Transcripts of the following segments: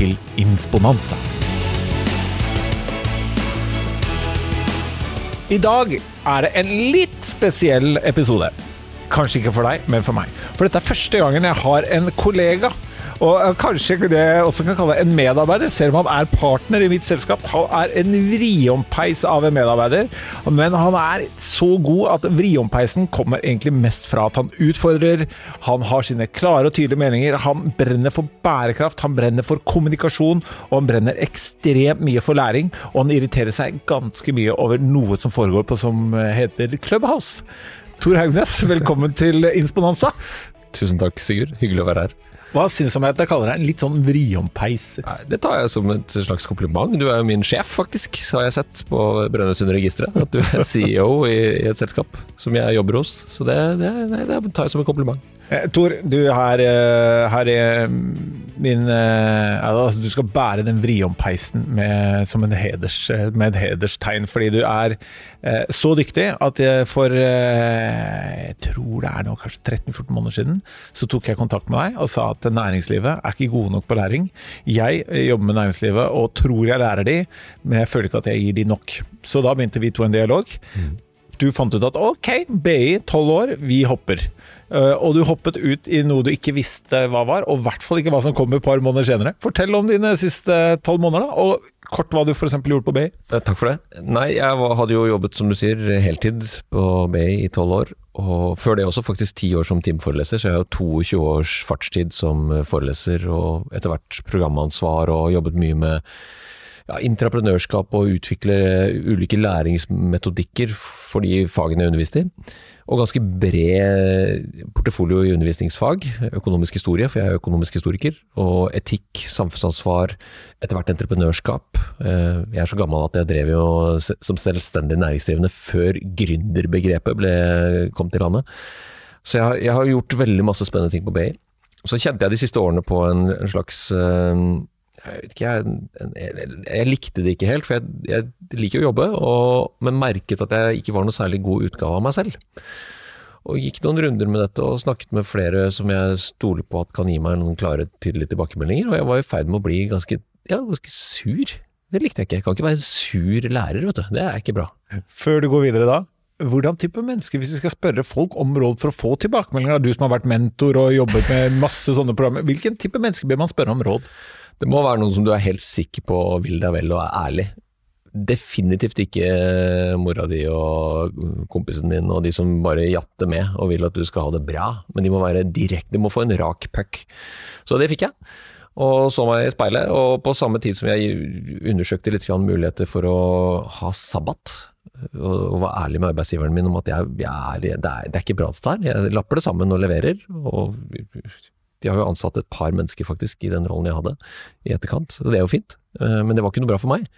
til Insponanza. I dag er det en litt spesiell episode. Kanskje ikke for deg, men for meg. For dette er første gangen jeg har en kollega og eh, kanskje det jeg også kan kalle en medarbeider, selv om han er partner i mitt selskap. Han er en vriompeis av en medarbeider, men han er så god at vriompeisen kommer egentlig mest fra at han utfordrer, han har sine klare og tydelige meninger, han brenner for bærekraft, han brenner for kommunikasjon, og han brenner ekstremt mye for læring, og han irriterer seg ganske mye over noe som foregår på som heter Clubhouse. Tor Haugnes, velkommen til Insponanza. Tusen takk, Sigurd. Hyggelig å være her. Hva syns du om at jeg kaller deg en litt sånn vriompeis? Det tar jeg som et slags kompliment. Du er jo min sjef, faktisk, har jeg sett på Brønnøysundregisteret. At du er CEO i, et selskap som jeg jobber hos. Så det, det, det tar jeg som en kompliment. Eh, Tor, du her, her i min altså, Du skal bære den vriompeisen med, som en heders, med et hederstegn, fordi du er eh, så dyktig at for eh, Jeg tror det er nå kanskje 13-14 måneder siden, så tok jeg kontakt med deg og sa at næringslivet er ikke gode nok på læring. Jeg jobber med næringslivet og tror jeg lærer de, men jeg føler ikke at jeg gir de nok. Så da begynte vi to en dialog. Mm. Du fant ut at ok, BI, tolv år, vi hopper. Uh, og du hoppet ut i noe du ikke visste hva var, og i hvert fall ikke hva som kommer et par måneder senere. Fortell om dine siste tolv måneder, da, og kort hva du f.eks. gjorde på BI. Takk for det. Nei, jeg hadde jo jobbet, som du sier, heltid på BI i tolv år. Og før det også faktisk ti år som teamforeleser, så jeg har jo 22 års fartstid som foreleser, og etter hvert programansvar, og jobbet mye med ja, intraprenørskap og utvikle ulike læringsmetodikker for de fagene jeg underviste i. Og ganske bred portefolio i undervisningsfag. Økonomisk historie, for jeg er økonomisk historiker. Og etikk, samfunnsansvar, etter hvert entreprenørskap. Eh, jeg er så gammel at jeg drev jo som selvstendig næringsdrivende før gründerbegrepet ble, kom til landet. Så jeg har, jeg har, gjort veldig masse spennende ting på BI. Så kjente jeg de siste årene på en, en slags eh, jeg vet ikke, jeg, jeg, jeg, likte det ikke helt, for jeg, jeg liker å jobbe, og, men merket at jeg ikke var noe særlig god utgave av meg selv. Og gikk noen runder med dette og snakket med flere som jeg stoler på at kan gi meg noen klare, tydelige tilbakemeldinger, og jeg var i ferd med å bli ganske, ja, ganske sur. Det likte jeg ikke. Jeg kan ikke være en sur lærer, vet du. Det er ikke bra. Før du går videre da, hvordan type mennesker, hvis vi skal spørre folk om råd for å få tilbakemeldinger, du som har vært mentor og jobbet med masse sånne programmer, hvilken type mennesker bør man spørre om råd? Det må være noen som du er helt sikker på vil deg vel og er ærlig. Definitivt ikke mora di og kompisen din og de som bare jatter med og vil at du skal ha det bra, men de må være direkte, de må få en rak puck. Så det fikk jeg. Og så meg i speilet, og på samme tid som jeg undersøkte litt muligheter for å ha sabbat, og var ærlig med arbeidsgiveren min om at jeg, jeg, det, er, det, er, ikke bra dette her, jeg lapper det sammen og leverer. og de har jo ansatt et par mennesker faktisk i den rollen jeg hadde i etterkant, så det er jo fint. Eh, men det var ikke noe bra for meg.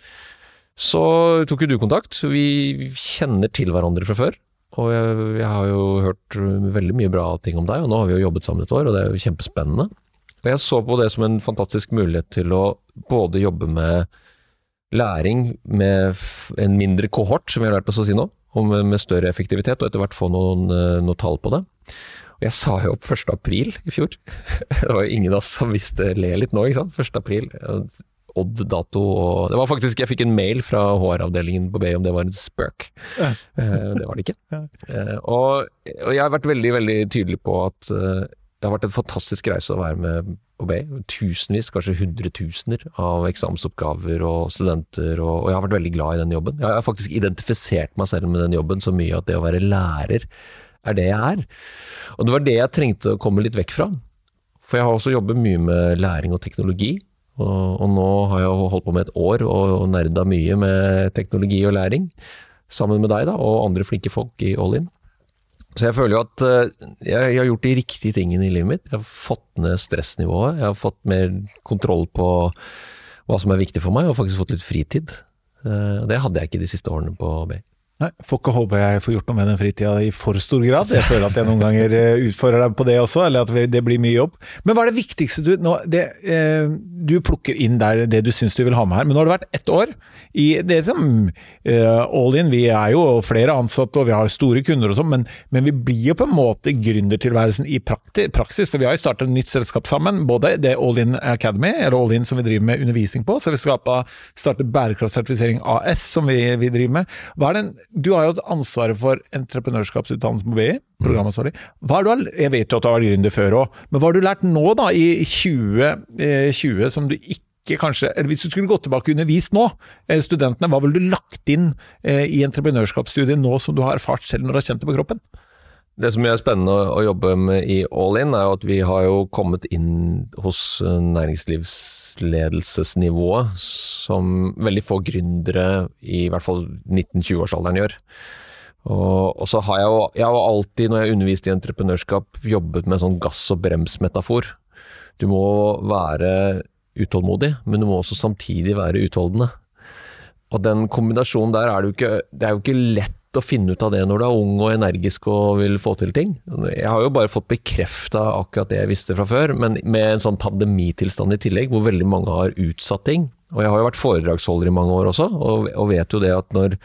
Så tok jo du kontakt. Vi kjenner til hverandre fra før. Og jeg, jeg, har jo hørt veldig mye bra ting om deg, og nå har vi jo jobbet sammen et år, og det er jo kjempespennende. Og jeg så på det som en fantastisk mulighet til å både jobbe med læring med en mindre kohort, som vi har lært oss å si nå, og med, med større effektivitet, og etter hvert få noen, noen tall på det. Jeg sa jo opp 1. april i fjor. Det var jo ingen av oss som visste le litt nå, ikke sant. 1. april. Odd-dato og Det var faktisk Jeg fikk en mail fra HR-avdelingen på BI om det var en spøk. Ja. Eh, det var det ikke. Ja. Eh, og, og, jeg har vært veldig, veldig tydelig på at eh, det har vært en fantastisk reise å være med på BI. Tusenvis, kanskje hundretusener av eksamensoppgaver og studenter, og, og jeg har vært veldig glad i den jobben. Jeg har faktisk identifisert meg selv med den jobben så mye at det å være lærer er det jeg er. Og det var det jeg trengte å komme litt vekk fra. For jeg har også jobbet mye med læring og teknologi. Og, og nå har jeg holdt på med et år og, og nerda mye med teknologi og læring. Sammen med deg da, og andre flinke folk i All In. Så jeg føler jo at uh, jeg, har gjort de riktige tingene i livet mitt. Jeg har fått ned stressnivået. Jeg har fått mer kontroll på hva som er viktig for meg, og faktisk fått litt fritid. Uh, det hadde jeg ikke de siste årene på BI. Nei, Får ikke håpe jeg får gjort noe med den fritida i for stor grad. Jeg føler at jeg noen ganger eh, utfordrer deg på det også, eller at det blir mye jobb. Men hva er det viktigste du nå, det, eh, Du plukker inn der det du syns du vil ha med her, men nå har det vært ett år i det som eh, All In. Vi er jo flere ansatte og vi har store kunder og sånn, men, men, vi blir jo på en måte gründertilværelsen i praksis. For vi har jo startet et nytt selskap sammen. Både det All In Academy, eller All In som vi driver med undervisning på, så vi startet starte bærekraftsertifisering AS som vi, vi driver med. Hva er den du har jo hatt ansvaret for entreprenørskapsutdannelse på BI, programansvarlig. Hva har du, jeg vet jo at du har vært gründer før òg, men hva har du lært nå da, i 2020 eh, som du ikke kanskje, eller Hvis du skulle gått tilbake og undervist nå, eh, studentene, hva ville du lagt inn eh, i entreprenørskapsstudiet nå som du har erfart selv når du har kjent det på kroppen? Det som er spennende å jobbe med i All In, er jo at vi har jo kommet inn hos næringslivsledelsesnivået som veldig få gründere, i hvert fall 19-20-årsalderen, gjør. Og, og, så har jeg jo jeg har alltid, når jeg har undervist i entreprenørskap, jobbet med sånn gass- og brems-metafor. Du må være utålmodig, men du må også samtidig være utholdende. Og den kombinasjonen der er det jo ikke, det er jo ikke lett å finne ut av det når du er ung og energisk og vil få til ting. Jeg har jo bare fått bekrefta akkurat det jeg visste fra før, men med en sånn pandemitilstand i tillegg, hvor veldig mange har utsatt ting. Og jeg har jo vært foredragsholder i mange år også, og, og vet jo det at når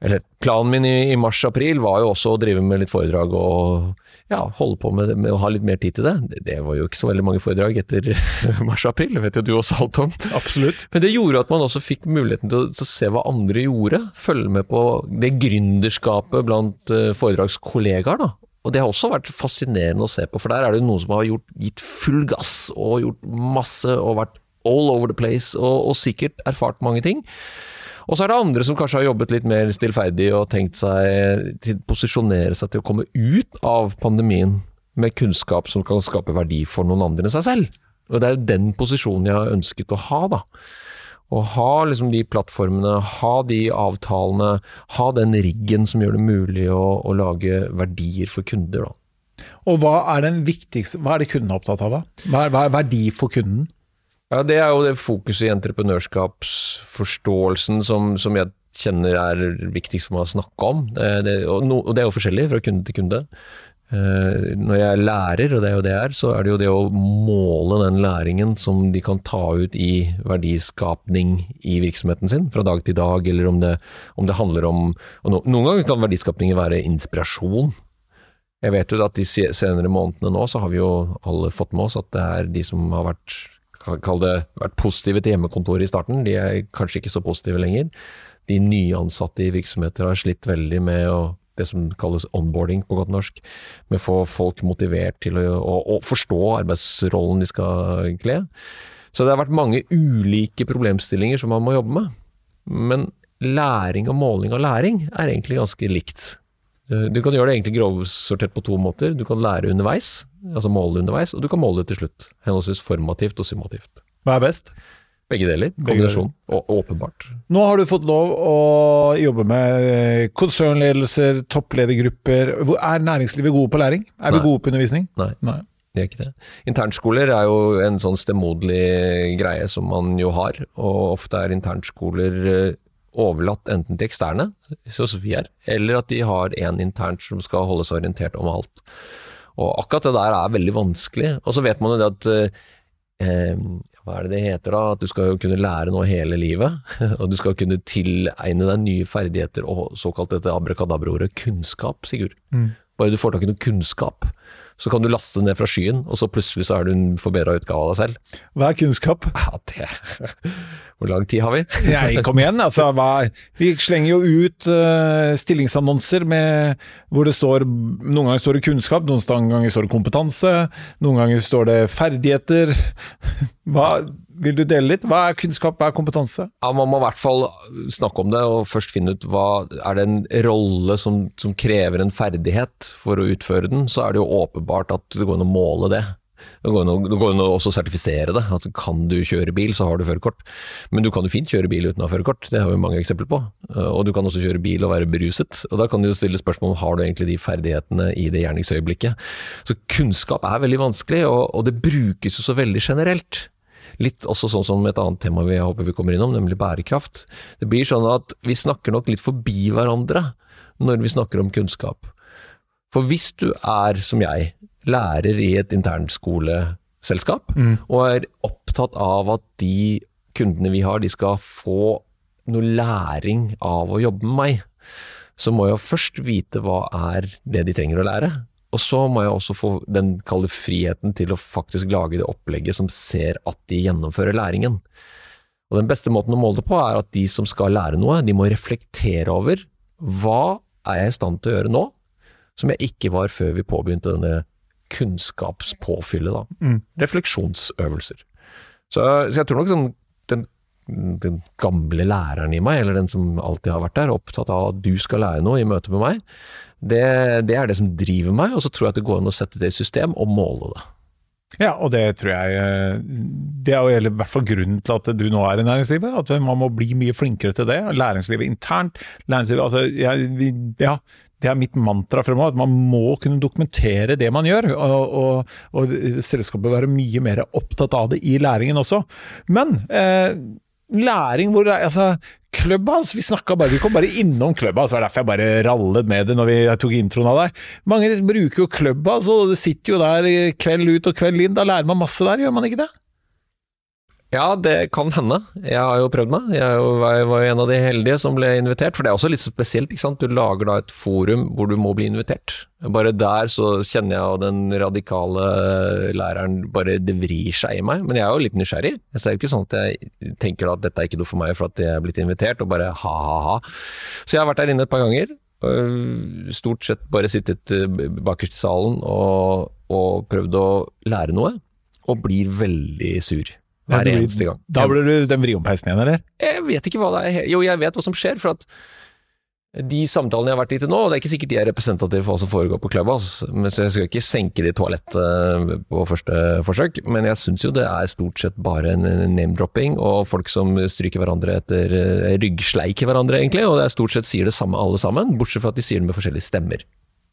eller planen min i, i mars-april var jo også å drive med litt foredrag og ja, holde på med, med, å ha litt mer tid til det. det. det. var jo ikke så veldig mange foredrag etter mars-april, det vet jo du også alt om. Absolutt. Men det gjorde at man også fikk muligheten til å, til å se hva andre gjorde. Følge med på det gründerskapet blant uh, foredragskollegaer. da. Og det har også vært fascinerende å se på, for der er det noen som har gjort, gitt full gass og gjort masse og vært all over the place og, og sikkert erfart mange ting. Og så er det andre som kanskje har jobbet litt mer stillferdig og tenkt seg til posisjonere seg til å komme ut av pandemien med kunnskap som kan skape verdi for noen andre enn seg selv. Og det er jo den posisjonen jeg har ønsket å ha, da. Å ha liksom de plattformene, ha de avtalene, ha den riggen som gjør det mulig å, å lage verdier for kunder, da. Og hva er, viktigste, hva er det kunden er opptatt av? da? Hva er verdi for kunden? Ja, Det er jo det fokuset i entreprenørskapsforståelsen som, som jeg kjenner er viktigst for meg å snakke om. Det, det, og, no, og, det er jo forskjellig fra kunde til kunde. Uh, når jeg er lærer, og det er jo det jeg er, så er det jo det å måle den læringen som de kan ta ut i verdiskapning i virksomheten sin, fra dag til dag, eller om det, om det handler om no, Noen ganger kan verdiskapningen være inspirasjon. Jeg vet jo at de senere månedene nå, så har vi jo alle fått med oss at det er de som har vært kall det, vært positive til hjemmekontoret i starten. De er kanskje ikke så positive lenger. De nyansatte i virksomheter har slitt veldig med å, det som kalles onboarding på godt norsk, med å få folk motivert til å, å, å forstå arbeidsrollen de skal kle. Så det har vært mange ulike problemstillinger som man må jobbe med. Men læring og måling av læring er egentlig ganske likt. Du kan gjøre det egentlig grovsortert på to måter. Du kan lære underveis, altså måle underveis, og du kan måle det til slutt. Henholdsvis formativt og summativt. Hva er best? Begge deler. Kombinasjon. Og åpenbart. Nå har du fått lov å jobbe med eh, konsernledelser, toppledergrupper. Er næringslivet gode på læring? Er Nei. vi gode på undervisning? Nei. Nei. Det er ikke det. Internskoler er jo en sånn stemoderlig greie som man jo har, og ofte er internskoler eh, overlatt enten til eksterne, sånn som vi er, eller at de har en internt som skal holde seg orientert om alt. Og akkurat det der er veldig vanskelig. Og så vet man jo det at eh, Hva er det det heter da? At du skal jo kunne lære noe hele livet. og du skal kunne tilegne deg nye ferdigheter og såkalt dette abrakadabra-ordet kunnskap, Sigurd. Mm. Bare du får tak i noe kunnskap, så kan du laste ned fra skyen, og så plutselig så er du en forbedra utgave av deg selv. Hva er kunnskap? Ja, det Hvor lang tid har vi? Nei, kom igjen, altså. Hva? Vi slenger jo ut uh, stillingsannonser med, hvor det står Noen ganger står det kunnskap, noen ganger står det kompetanse, noen ganger står det ferdigheter. Hva vil du dele litt? Hva er kunnskap, hva er kompetanse? Ja, Man må i hvert fall snakke om det, og først finne ut hva er det en rolle som, som krever en ferdighet for å utføre den. Så er det jo åpenbart at det går an å måle det. Det går an å sertifisere det. at Kan du kjøre bil, så har du førerkort. Men du kan jo fint kjøre bil uten å ha førerkort, det har vi mange eksempler på. Og du kan også kjøre bil og være beruset. Og Da kan du stille spørsmål om har du egentlig de ferdighetene i det gjerningsøyeblikket. Så kunnskap er veldig vanskelig, og, og det brukes jo så veldig generelt. litt også sånn som et annet tema vi håper vi kommer innom, nemlig bærekraft. Det blir sånn at vi snakker nok litt forbi hverandre når vi snakker om kunnskap. For hvis du er, som jeg, lærer i et internskoleselskap, mm. og er opptatt av at de kundene vi har, de skal få noe læring av å jobbe med meg, så må jeg først vite hva er det de trenger å lære. Og så må jeg også få den kalde friheten til å faktisk lage det opplegget som ser at de gjennomfører læringen. Og Den beste måten å måle det på er at de som skal lære noe, de må reflektere over hva er jeg i stand til å gjøre nå, som jeg ikke var før vi påbegynte denne kunnskapspåfyllet. da. Mm. Refleksjonsøvelser. Så, så, jeg tror nok sånn, den den gamle læreren i meg, eller den som alltid har vært der, opptatt av at du skal lære noe i møte med meg, det, det er det som driver meg, og så tror jeg at det går an å sette det i system og måle det. Ja, og det tror jeg eh, Det er jo i hvert fall grunnen til at du nå er i næringslivet. At man må bli mye flinkere til det. Læringslivet internt. Læringslivet, altså, jeg, ja, det er mitt mantra fremover, at man må kunne dokumentere det man gjør. Og, og, og selskapet være mye mer opptatt av det i læringen også. Men eh, læring hvor altså, Clubhouse, vi snakka bare Vi kom bare innom Clubhouse, det var derfor jeg bare rallet med det når vi tok introen av deg. Mange bruker jo Clubhouse, og sitter jo der kveld ut og kveld inn. Da lærer man masse der, gjør man ikke det? Ja, det kan hende. Jeg har jo prøvd meg. Jeg var jo en av de heldige som ble invitert. For det er også litt spesielt. ikke sant? Du lager da et forum hvor du må bli invitert. Bare der så kjenner jeg den radikale læreren bare Det vrir seg i meg. Men jeg er jo litt nysgjerrig. Jeg er jo ikke sånn at jeg tenker at dette er ikke noe for meg for at jeg er blitt invitert, og bare ha-ha-ha. Så jeg har vært der inne et par ganger. Stort sett bare sittet eh, bakerst i salen og, og prøvd å lære noe. Og blir veldig sur. Hver eneste gang. Da blir du den vriompeisen igjen, eller? Jeg vet ikke hva det er. Jo, jeg vet hva som skjer. for at de samtalene jeg har vært i til nå, det er ikke sikkert de er representative for hva som foregår på Clubhouse, så jeg skal ikke senke det i toalettet på første forsøk, men jeg syns jo det er stort sett bare en name-dropping og folk som stryker hverandre etter ryggsleik ryggsleiker hverandre, egentlig, og det er stort sett sier det samme alle sammen, bortsett fra at de sier det med forskjellige stemmer.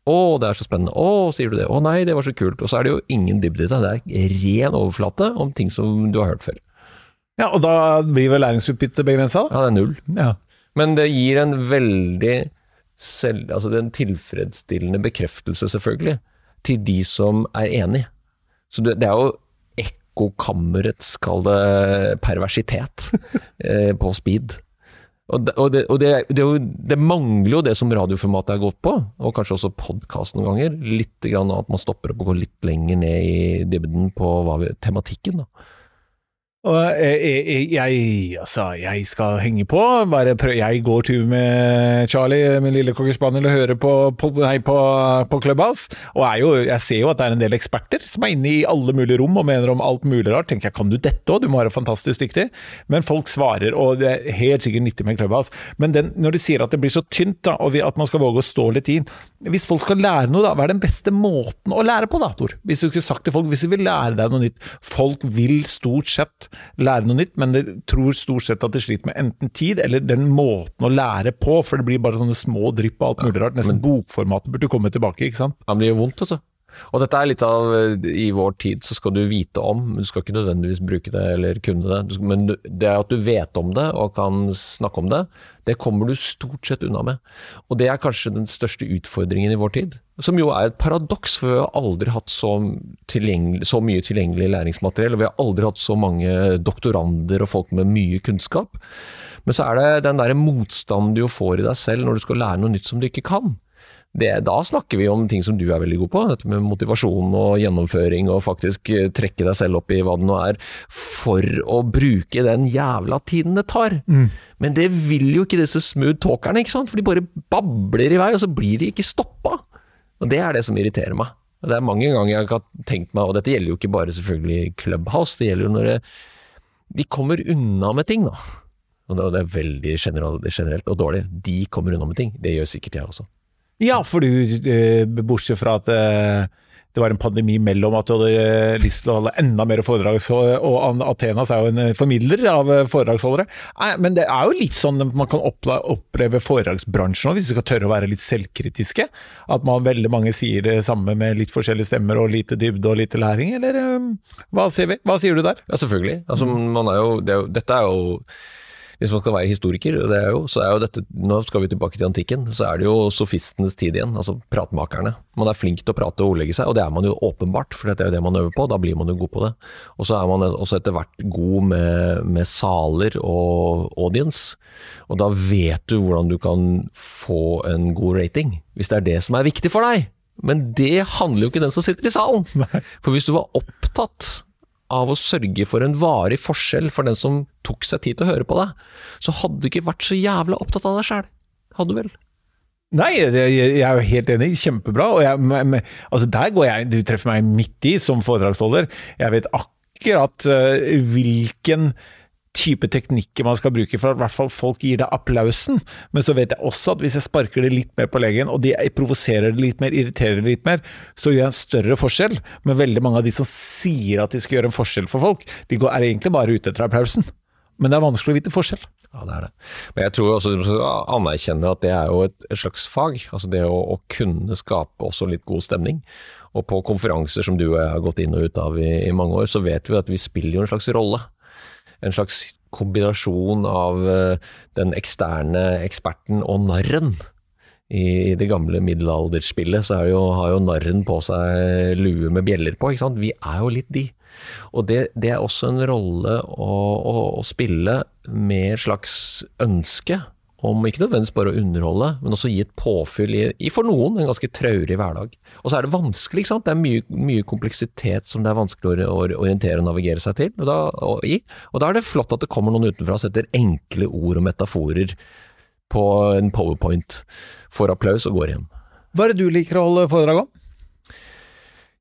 Å, det er så spennende. Å, sier du det. Å nei, det var så kult. Og så er det jo ingen dybde i det. Det er ren overflate om ting som du har hørt før. Ja, og da blir vel læringsutbyttet begrensa? Ja, det er null. Ja. Men det gir en veldig selv, altså en tilfredsstillende bekreftelse, selvfølgelig, til de som er enig. Så det, det er jo ekkokammerets, kall det, perversitet eh, på speed. Og, det, og, det, og det, det, mangler jo det som radioformatet er gått på, og kanskje også podkast noen ganger. Litt grann at man stopper opp og går litt lenger ned i dybden på vi, tematikken. da. Og jeg, jeg, altså, jeg skal henge på. Jeg går tur med Charlie, min lille cockerspaniel, og hører på, på, nei, på, på Clubhouse. Og jo, jeg ser jo at det er en del eksperter som er inne i alle mulige rom og mener om alt mulig rart. Tenker jeg, kan du dette òg? Du må være fantastisk dyktig. Men folk svarer, og det er helt sikkert nyttig med Clubhouse. Men den, når du sier at det blir så tynt, da, og at man skal våge å stå litt inn Hvis folk skal lære noe, da, hva er den beste måten å lære på, da, Tor? Hvis du skulle sagt til folk, hvis du vil lære deg noe nytt Folk vil stort sett lære noe nytt, men de tror stort sett at de sliter med enten tid eller den måten å lære på, for det blir bare sånne små drypp og alt mulig rart. Nesten bokformatet burde komme tilbake, ikke sant? Det gjør vondt, altså. Og dette er litt av I vår tid så skal du vite om, men du skal ikke nødvendigvis bruke det eller kunne det. Men det at du vet om det og kan snakke om det, det kommer du stort sett unna med. Og det er kanskje den største utfordringen i vår tid. Som jo er et paradoks, for vi har aldri hatt så, så mye tilgjengelig læringsmateriell. Og vi har aldri hatt så mange doktorander og folk med mye kunnskap. Men så er det den der motstanden du får i deg selv når du skal lære noe nytt som du ikke kan det, da snakker vi om ting som du er veldig god på. Dette med motivasjon og gjennomføring og faktisk eh, trekke deg selv opp i hva det nå er, for å bruke den jævla tiden det tar. Mm. Men det vil jo ikke disse smooth talkerne, ikke sant? for de bare babler i vei, og så blir de ikke stoppa. Og det er det som irriterer meg. Det er mange ganger jeg har tenkt meg, og dette gjelder jo ikke bare selvfølgelig Clubhouse, det gjelder jo når det, de kommer unna med ting, da. Og det er veldig generelt og dårlig. De kommer unna med ting. Det gjør sikkert jeg også. Ja, for du, eh, bortsett fra at eh, det var en pandemi mellom at du hadde eh, lyst til å holde enda mer foredrag, og Athenas er jo en formidler av foredragsholdere. Men det er jo litt sånn man kan oppleve foredragsbransjen òg, hvis vi skal tørre å være litt selvkritiske. At man veldig mange sier det samme med litt forskjellige stemmer og lite dybde og lite læring, eller hva sier vi? Hva sier du der? Ja, selvfølgelig. Altså, jo, er jo, dette er jo hvis man skal være historiker, det er jo, så er jo dette, nå skal vi tilbake til antikken, så er det jo sofistenes tid igjen, altså pratmakerne. Man er flink til å prate og ordlegge seg, og det er man jo åpenbart, for det er jo det man øver på, da blir man jo god på det. Og så er man også etter hvert god med, med saler og audience, og da vet du hvordan du kan få en god rating, hvis det er det som er viktig for deg. Men det handler jo ikke den som sitter i salen. For hvis du var opptatt av å sørge for en varig forskjell for den som tok seg tid til å høre på deg, så hadde du ikke vært så jævla opptatt av deg sjæl. Hadde du vel? Nei, jeg er jo helt enig. Kjempebra. Og jeg, altså der går jeg Du treffer meg midt i som foredragsholder. Jeg vet akkurat uh, hvilken type teknikker man skal bruke for at i hvert fall folk gir deg applausen. Men så vet jeg også at hvis jeg sparker det litt mer på leggen, og de provoserer det litt mer, irriterer det litt mer, så gjør jeg en større forskjell. Men veldig mange av de som sier at de skal gjøre en forskjell for folk, de er egentlig bare ute etter applausen. Men det er vanskelig å vite forskjell. Ja, det er det. Men jeg tror også du anerkjenner at det er jo et, slags fag. Altså det å, å, kunne skape også litt god stemning. Og på konferanser som du og jeg har gått inn og ut av i, i mange år, så vet vi at vi spiller jo en slags rolle en slags kombinasjon av eh, den eksterne eksperten og narren. I det gamle middelalderspillet så jo, har jo narren på seg lue med bjeller på. ikke sant? Vi er jo litt de. Og det, det er også en rolle å, å, å spille med slags ønske om ikke nødvendigvis bare å underholde, men også gi et påfyll i, i for noen en ganske traurig hverdag. Og så er det vanskelig, ikke sant. Det er mye, mye kompleksitet som det er vanskelig å orientere og navigere seg til og da, og i. Og da er det flott at det kommer noen utenfra og setter enkle ord og metaforer på en powerpoint, får applaus og går igjen. Hva er det du liker å holde foredrag om?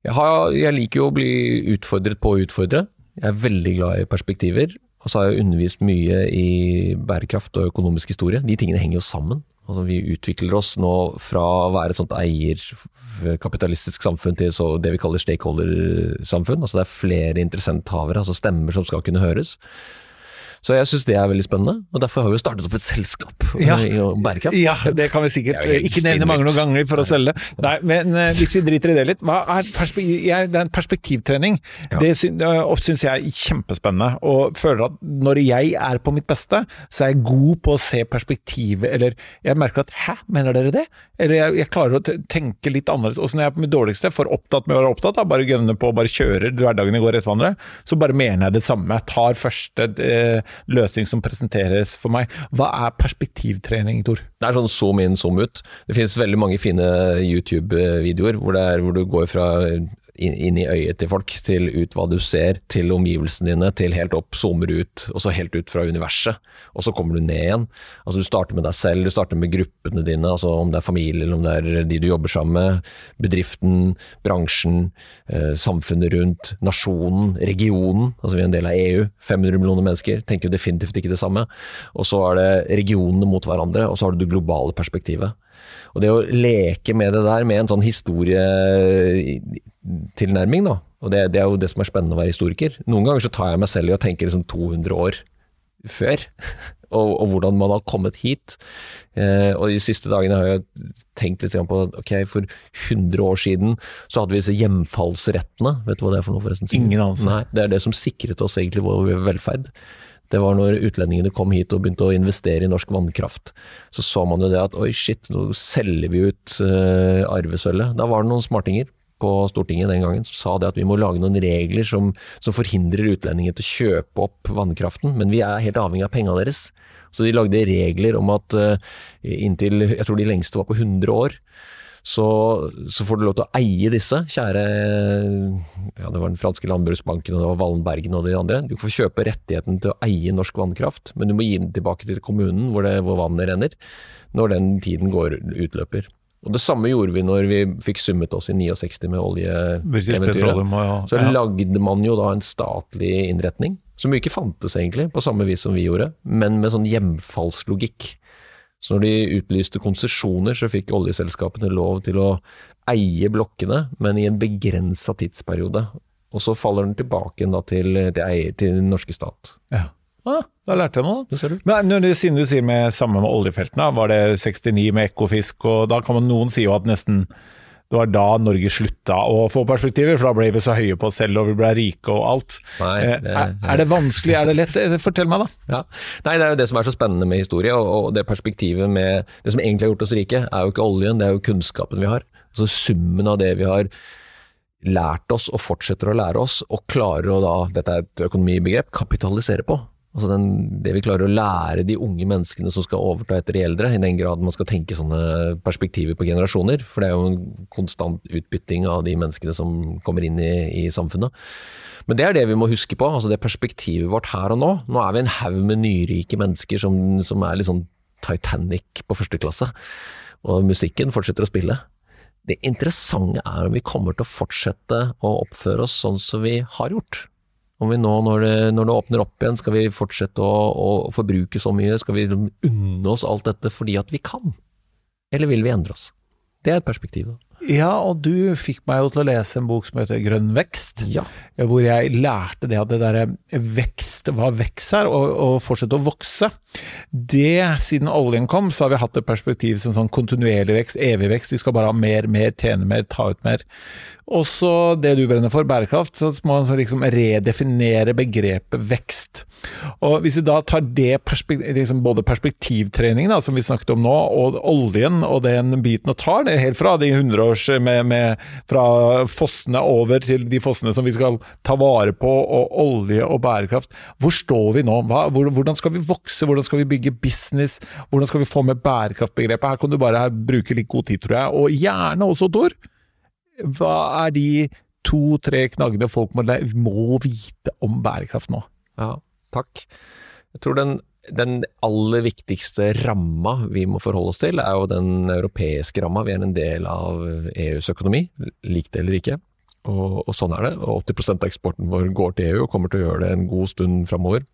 Jeg, har, jeg liker jo å bli utfordret på å utfordre. Jeg er veldig glad i perspektiver. Og så har jeg undervist mye i bærekraft og økonomisk historie. De tingene henger jo sammen. Altså, vi utvikler oss nå fra å være et sånt eierkapitalistisk samfunn til det vi kaller stakeholder-samfunn. Altså det er flere interessenthavere, altså stemmer som skal kunne høres. Så jeg syns det er veldig spennende, og derfor har vi jo startet opp et selskap ja. i bærekraft. Ja, det kan vi sikkert ikke nevne mange noen ganger for å selge. Nei, men uh, hvis vi driter i det litt, hva er perspektiv, jeg, det er en perspektivtrening. Ja. Det syns jeg er kjempespennende, og føler at når jeg er på mitt beste, så er jeg god på å se perspektivet, eller jeg merker at hæ, mener dere det? Eller jeg, jeg klarer å tenke litt annerledes. Og når jeg er på mitt dårligste, for opptatt med å være opptatt, da, bare gønner på, bare kjører, hverdagene går etter hverandre, så bare mener jeg det samme. Tar første eh, løsning som presenteres for meg. Hva er perspektivtrening, Tor? Det er sånn zoom in, zoom ut. Det finnes veldig mange fine YouTube-videoer hvor, hvor, du går fra inn i øyet til folk, til ut hva du ser, til omgivelsene dine, til helt opp, zoomer ut, og så helt ut fra universet. Og så kommer du ned igjen. Altså Du starter med deg selv, du starter med gruppene dine, altså om det er familie eller om det er de du jobber sammen med, bedriften, bransjen, eh, samfunnet rundt, nasjonen, regionen. Altså vi er en del av EU, 500 millioner mennesker, tenker jo definitivt ikke det samme. Og så er det regionene mot hverandre, og så har du det globale perspektivet. Og det å leke med det der, med en sånn historietilnærming, da, og det, det, er jo det som er spennende å være historiker. Noen ganger så tar jeg meg selv i å tenke liksom 200 år før, og, og, hvordan man har kommet hit. Eh, og de siste dagene har jeg tenkt litt på ok, for 100 år siden så hadde vi disse hjemfallsrettene. Vet du hva det er for noe, forresten? Ingen anelse. Nei, det er det som sikret oss egentlig vår velferd det var når utlendingene kom hit og begynte å investere i norsk vannkraft. Så så man jo det at oi shit, nå selger vi ut uh, arvesølvet. Da var det noen smartinger på Stortinget den gangen som sa det at vi må lage noen regler som, som forhindrer utlendinger til å kjøpe opp vannkraften, men vi er helt avhengig av pengene deres. Så de lagde regler om at uh, inntil, jeg tror de lengste var på 100 år, så, så, får du lov til å eie disse, kjære ja, Det var den franske landbruksbanken og det var Wallenbergen og de andre. Du får kjøpe rettigheten til å eie norsk vannkraft, men du må gi den tilbake til kommunen hvor, det, hvor vannet renner, når den tiden går utløper. Og Det samme gjorde vi når vi fikk summet oss i 69 med oljeeventyret. Ja. Så lagde man jo da en statlig innretning, som jo ikke fantes egentlig, på samme vis som vi gjorde, men med sånn hjemfallslogikk. Så når de utlyste konsesjoner, så fikk oljeselskapene lov til å eie blokkene, men i en begrensa tidsperiode. Og så faller den tilbake til, til, til den norske stat. Ja. Ah, da lærte jeg noe. Det. Men når du, siden du sier med samme med oljefeltene, var det 69 med Ekofisk, og da kan man noen si jo at nesten det var da Norge slutta å få perspektiver, for da ble vi så høye på oss selv og vi ble rike og alt. Nei, Eh, det- er, er det vanskelig, er det lett? Eh, Fortell meg, da. Ja. Nei, det er jo det som er så spennende med historie, og, og det perspektivet med Det som egentlig har gjort oss rike, er jo ikke oljen, det er jo kunnskapen vi har. Altså summen av det vi har lært oss og fortsetter å lære oss, og klarer å da, dette er et økonomibegrep, kapitalisere på. Altså den, det vi klarer å lære de unge menneskene som skal overta etter de eldre, i den grad man skal tenke sånne perspektiver på generasjoner, for det er jo en konstant utbytting av de menneskene som kommer inn i, i samfunnet. Men det er det vi må huske på, altså det perspektivet vårt her og nå. Nå er vi en haug med nyrike mennesker som, som er litt sånn Titanic på første klasse, og musikken fortsetter å spille. Det interessante er om vi kommer til å fortsette å oppføre oss sånn som vi har gjort. Om vi nå, når det, når det åpner opp igjen, skal vi fortsette å, å forbruke så mye? Skal vi unne oss alt dette fordi at vi kan? Eller vil vi endre oss? Det er et perspektiv, da. Ja, og du fikk meg jo til å lese en bok som heter Grønn vekst. Ja. hvor jeg lærte det at det derre vekst, hva vekst er, og, og fortsette å vokse. Det, siden oljen kom, så har vi hatt et perspektiv som sånn kontinuerlig vekst, evig vekst. Vi skal bare ha mer, mer, tjene mer, ta ut mer. Også det du brenner for, bærekraft, så må man liksom redefinere begrepet vekst. Og Hvis vi da tar det perspektiv, liksom både perspektivtreningen da, som vi snakket om nå, og oljen og den biten og tar det helt fra de 100 års med, med, fra fossene over til de fossene som vi skal ta vare på, og olje og bærekraft. Hvor står vi nå? Hva, hvor, hvordan skal vi vokse? Hvordan skal vi bygge business? Hvordan skal vi få med bærekraftbegrepet? Her kan du bare bruke litt god tid, tror jeg. Og gjerne også, Tor. Hva er de to-tre knaggene folk må, må vite om bærekraft nå? Ja, takk. Jeg tror den, den aller viktigste ramma vi må forholde oss til, er jo den europeiske ramma. Vi er en del av EUs økonomi, lik det eller ikke. Og, og sånn er det. Og 80% av eksporten vår går til EU, og kommer til å gjøre det en god stund framover.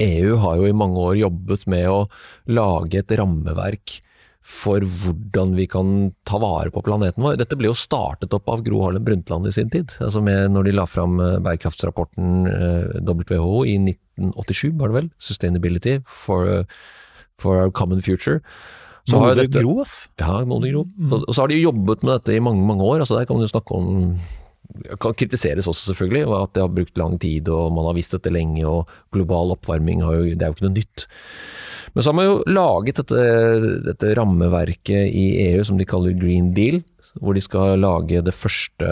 EU har jo i mange år jobbet med å lage et rammeverk for hvordan vi kan ta vare på planeten vår. Dette ble jo startet opp av Gro Harlem Brundtland i sin tid, altså med, når de la fram eh, bærekraftsrapporten eh, WHO i 1987, var det vel? Sustainability for, for our common future. Så har dette- Gro, ass. ja, modig Gro. Og, og så har de jobbet med dette i mange, mange år. altså Der kan man jo snakke om kan kritiseres også, selvfølgelig, og at det har brukt lang tid og man har visst dette lenge. og Global oppvarming har jo, det er jo ikke noe nytt. Men så har man jo laget dette, dette rammeverket i EU som de kaller Green Deal, hvor de skal lage det første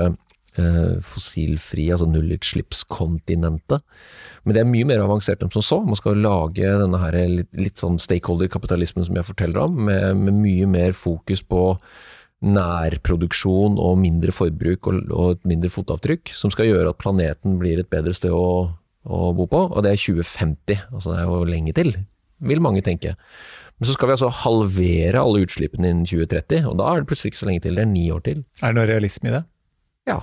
eh, fossilfrie, altså nullutslippskontinentet. Men det er mye mer avansert enn som så. Man skal lage denne her litt, litt sånn stakeholder-kapitalismen som jeg forteller om, med, med mye mer fokus på nærproduksjon og mindre forbruk og, og et mindre fotavtrykk, som skal gjøre at planeten blir et bedre sted å, å bo på. Og det er 2050, altså det er jo lenge til, vil mange tenke. Men så skal vi altså halvere alle utslippene innen 2030, og da er det plutselig ikke så lenge til, det er ni år til. Er det noe realisme i det? Ja,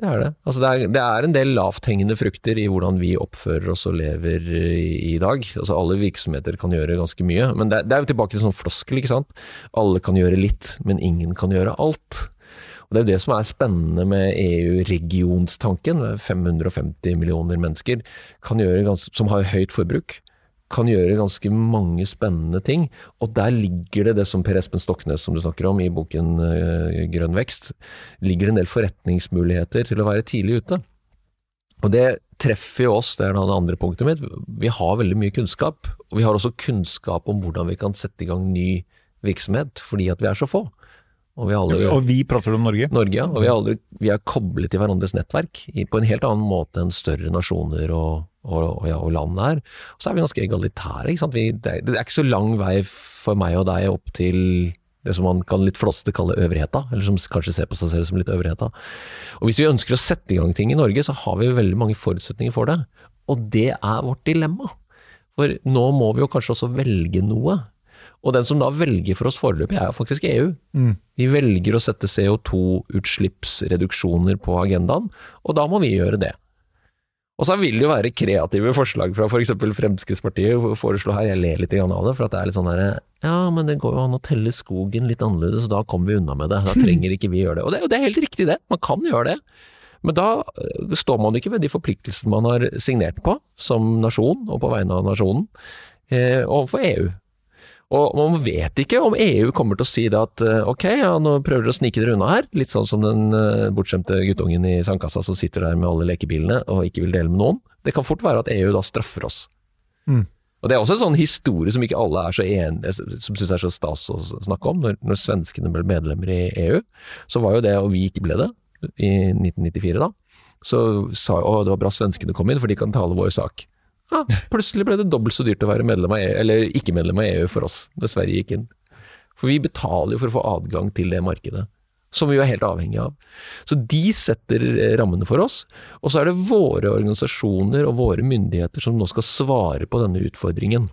det er det. Altså det, er, det er en del lavthengende frukter i hvordan vi oppfører oss og lever i, i dag. Altså Alle virksomheter kan gjøre ganske mye, men det, det er jo tilbake til sånn floskel, ikke sant. Alle kan gjøre litt, men ingen kan gjøre alt. Og Det er jo det som er spennende med EU-regionstanken. 550 millioner mennesker kan gjøre som har høyt forbruk, kan gjøre ganske mange spennende ting. Og der ligger det det som Per Espen Stoknes, som du snakker om i boken eh, Grønn vekst, ligger det en del forretningsmuligheter til å være tidlig ute. Og det treffer jo oss, det er det andre punktet mitt. Vi har veldig mye kunnskap, og vi har også kunnskap om hvordan vi kan sette i gang ny virksomhet, fordi at vi er så få. Og vi aldri, Og vi prater om Norge. Norge, ja. Og vi er, aldri, vi er koblet til hverandres nettverk på en helt annen måte enn større nasjoner og, og, og, ja, og land er. Og så er vi ganske egalitære. Vi, det, det er ikke så lang vei for meg og deg opp til det som man kan litt flåsete kalle øvrigheta, eller som kanskje ser på seg selv som litt øvrigheta. Og hvis vi ønsker å sette i gang ting i Norge, så har vi veldig mange forutsetninger for det. Og det er vårt dilemma. For nå må vi jo kanskje også velge noe. Og den som da velger for oss foreløpig, er jo faktisk EU. De velger å sette CO2-utslippsreduksjoner på agendaen, og da må vi gjøre det. Og så vil det jo være kreative forslag fra f.eks. For Fremskrittspartiet foreslå her, jeg ler litt av det, for at det er litt sånn herre Ja, men det går jo an å telle skogen litt annerledes, og da kommer vi unna med det. Da trenger ikke vi gjøre det. Og det, det er helt riktig det, man kan gjøre det. Men da eh, står man ikke ved de forpliktelsene man har signert på, som nasjon og på vegne av nasjonen, eh, overfor EU. Og man vet ikke om EU kommer til å si det at eh, ok, ja, nå prøver dere å snike dere unna her, litt sånn som den uh, bortskjemte guttungen i sandkassa som sitter der med alle lekebilene og ikke vil dele med noen. Det kan fort være at EU da straffer oss. Mm. Og Det er også en sånn historie som ikke alle er så enige, som syns er så stas å snakke om. Når, når, svenskene ble medlemmer i EU, så var jo det, og vi ikke ble det, i 1994 da, så sa jo det var bra svenskene kom inn, for de kan tale vår sak. Ja, plutselig ble det dobbelt så dyrt å være medlem av EU, eller ikke medlem av EU for oss, når Sverige gikk inn. For vi betaler jo for å få adgang til det markedet, som vi jo er helt avhengig av. Så de setter rammene for oss, og så er det våre organisasjoner og våre myndigheter som nå skal svare på denne utfordringen.